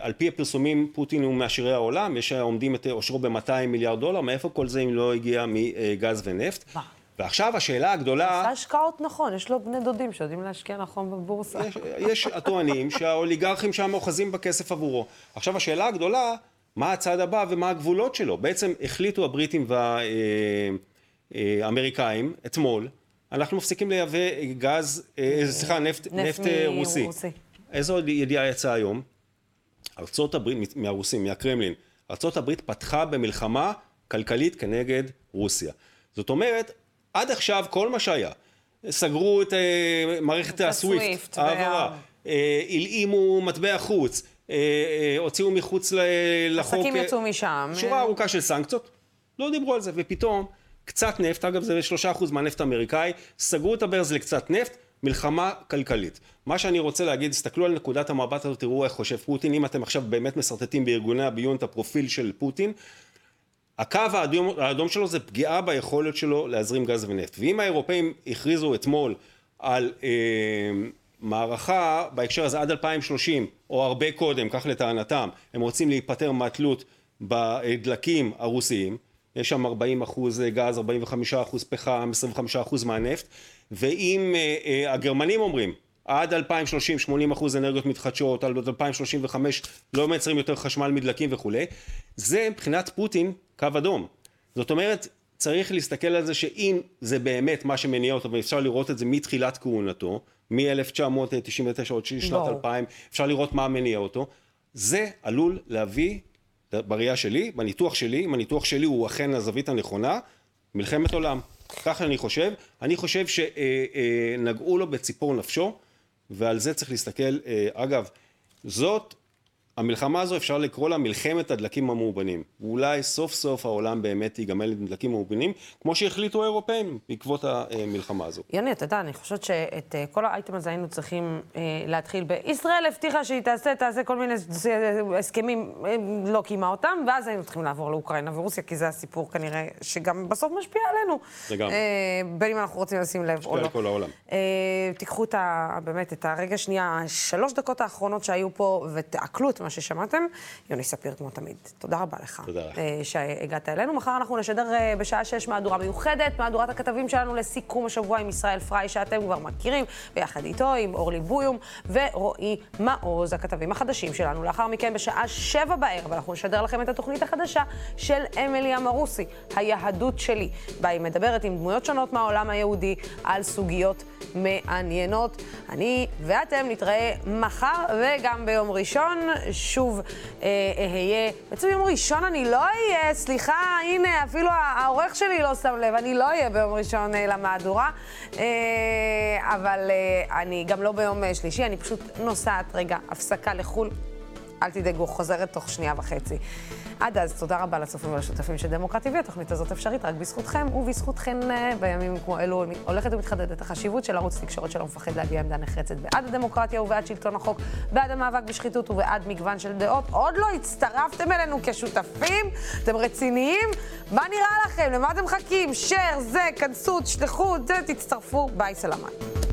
F: על פי הפרסומים פוטין הוא מעשירי העולם, יש עומדים את עושרו ב-200 מיליארד דולר, מאיפה כל זה אם לא הגיע מגז ונפט? מה? ועכשיו השאלה הגדולה...
A: עשה השקעות נכון, יש לו בני דודים שיודעים להשקיע נכון בבורסה.
F: יש, יש הטוענים שהאוליגרכים שם אוחזים בכסף עבורו. עכשיו השאלה הגדולה... מה הצעד הבא ומה הגבולות שלו. בעצם החליטו הבריטים והאמריקאים אתמול, אנחנו מפסיקים לייבא גז, אה, סליחה, נפט, נפט אה, רוסי.
A: רוסי.
F: איזו ידיעה יצאה היום? ארצות הברית, מהרוסים, מהקרמלין, ארצות הברית פתחה במלחמה כלכלית כנגד רוסיה. זאת אומרת, עד עכשיו כל מה שהיה, סגרו את אה, מערכת הסוויפט, העברה,
A: וה-
F: הלאימו מטבע חוץ, הוציאו מחוץ לחוק...
A: עסקים
F: אה,
A: יצאו משם.
F: שורה ארוכה של סנקציות, לא דיברו על זה, ופתאום קצת נפט, אגב זה 3% מהנפט האמריקאי, סגרו את הברז לקצת נפט, מלחמה כלכלית. מה שאני רוצה להגיד, תסתכלו על נקודת המבט הזאת, תראו איך חושב פוטין, אם אתם עכשיו באמת משרטטים בארגוני הביון את הפרופיל של פוטין, הקו האדום, האדום שלו זה פגיעה ביכולת שלו להזרים גז ונפט. ואם האירופאים הכריזו אתמול על אה, מערכה בהקשר הזה עד 2030, או הרבה קודם, כך לטענתם, הם רוצים להיפטר מהתלות בדלקים הרוסיים, יש שם 40 אחוז גז, 45 אחוז פחם, 25 אחוז מהנפט, ואם אה, אה, הגרמנים אומרים עד 2030 80 אחוז אנרגיות מתחדשות, עד 2035 לא מייצרים יותר חשמל מדלקים וכולי, זה מבחינת פוטין קו אדום. זאת אומרת, צריך להסתכל על זה שאם זה באמת מה שמניע אותו, ואפשר לראות את זה מתחילת כהונתו, מ-1999 עוד שנת
A: ברור.
F: 2000, אפשר לראות מה מניע אותו, זה עלול להביא, בראייה שלי, בניתוח שלי, אם הניתוח שלי הוא אכן הזווית הנכונה, מלחמת עולם. ככה אני חושב. אני חושב שנגעו לו בציפור נפשו, ועל זה צריך להסתכל. אה, אגב, זאת, המלחמה הזו אפשר לקרוא לה מלחמת הדלקים המאובנים. ואולי סוף סוף העולם באמת ייגמל עם דלקים מאובנים, כמו שהחליטו האירופאים בעקבות המלחמה הזו.
A: יוני, אתה יודע, אני חושבת שאת אה, כל האייטם הזה היינו צריכים אה, להתחיל ב... ישראל הבטיחה שהיא תעשה, תעשה כל מיני הסכמים, אה, לא קיימה אותם, ואז היינו צריכים לעבור לאוקראינה ורוסיה, כי זה הסיפור כנראה שגם בסוף משפיע עלינו.
F: לגמרי.
A: בין אם אנחנו רוצים לשים לב או
F: משפיע
A: לא.
F: על כל העולם.
A: תיקחו את ה... באמת, את הרגע שנייה, שלוש דקות האחרונות שהיו פה, ותעכלו את מה ששמעתם. יוני ספיר, כמו תמיד, תודה רבה לך.
F: תודה לך.
A: אה, שהגעת אלינו. מחר אנחנו נשדר אה, בשעה שש מהדורה מיוחדת, מהדורת הכתבים שלנו לסיכום השבוע עם ישראל פריי, שאתם כבר מכירים, ויחד איתו עם אורלי בויום ורועי מעוז, הכתבים החדשים שלנו. לאחר מכן, בשעה שבע בערב, אנחנו נשדר לכם את התוכנית החדשה של אמילי אמרוסי, היהדות שלי, בה היא מדברת עם דמויות שונות מהעולם היהודי על סוגיות מעניינות. אני ואתם נתראה מחר וגם ביום ראשון. שוב אה, אהיה, בעצם יום ראשון אני לא אהיה, סליחה, הנה, אפילו העורך שלי לא שם לב, אני לא אהיה ביום ראשון אה, למהדורה, אה, אבל אה, אני גם לא ביום אה, שלישי, אני פשוט נוסעת רגע, הפסקה לחו"ל. אל תדאגו, חוזרת תוך שנייה וחצי. עד אז, תודה רבה לצופים ולשותפים של דמוקרט TV. התוכנית הזאת אפשרית רק בזכותכם ובזכותכן אה, בימים כמו אלו הולכת ומתחדדת החשיבות של ערוץ תקשורת שלא מפחד להביע עמדה נחרצת בעד הדמוקרטיה ובעד שלטון החוק, בעד המאבק בשחיתות ובעד מגוון של דעות. עוד לא הצטרפתם אלינו כשותפים? אתם רציניים? מה נראה לכם? למה אתם מחכים? share, זה, כנסו, תשלחו, זה, תצטרפו. ביי, סלמת.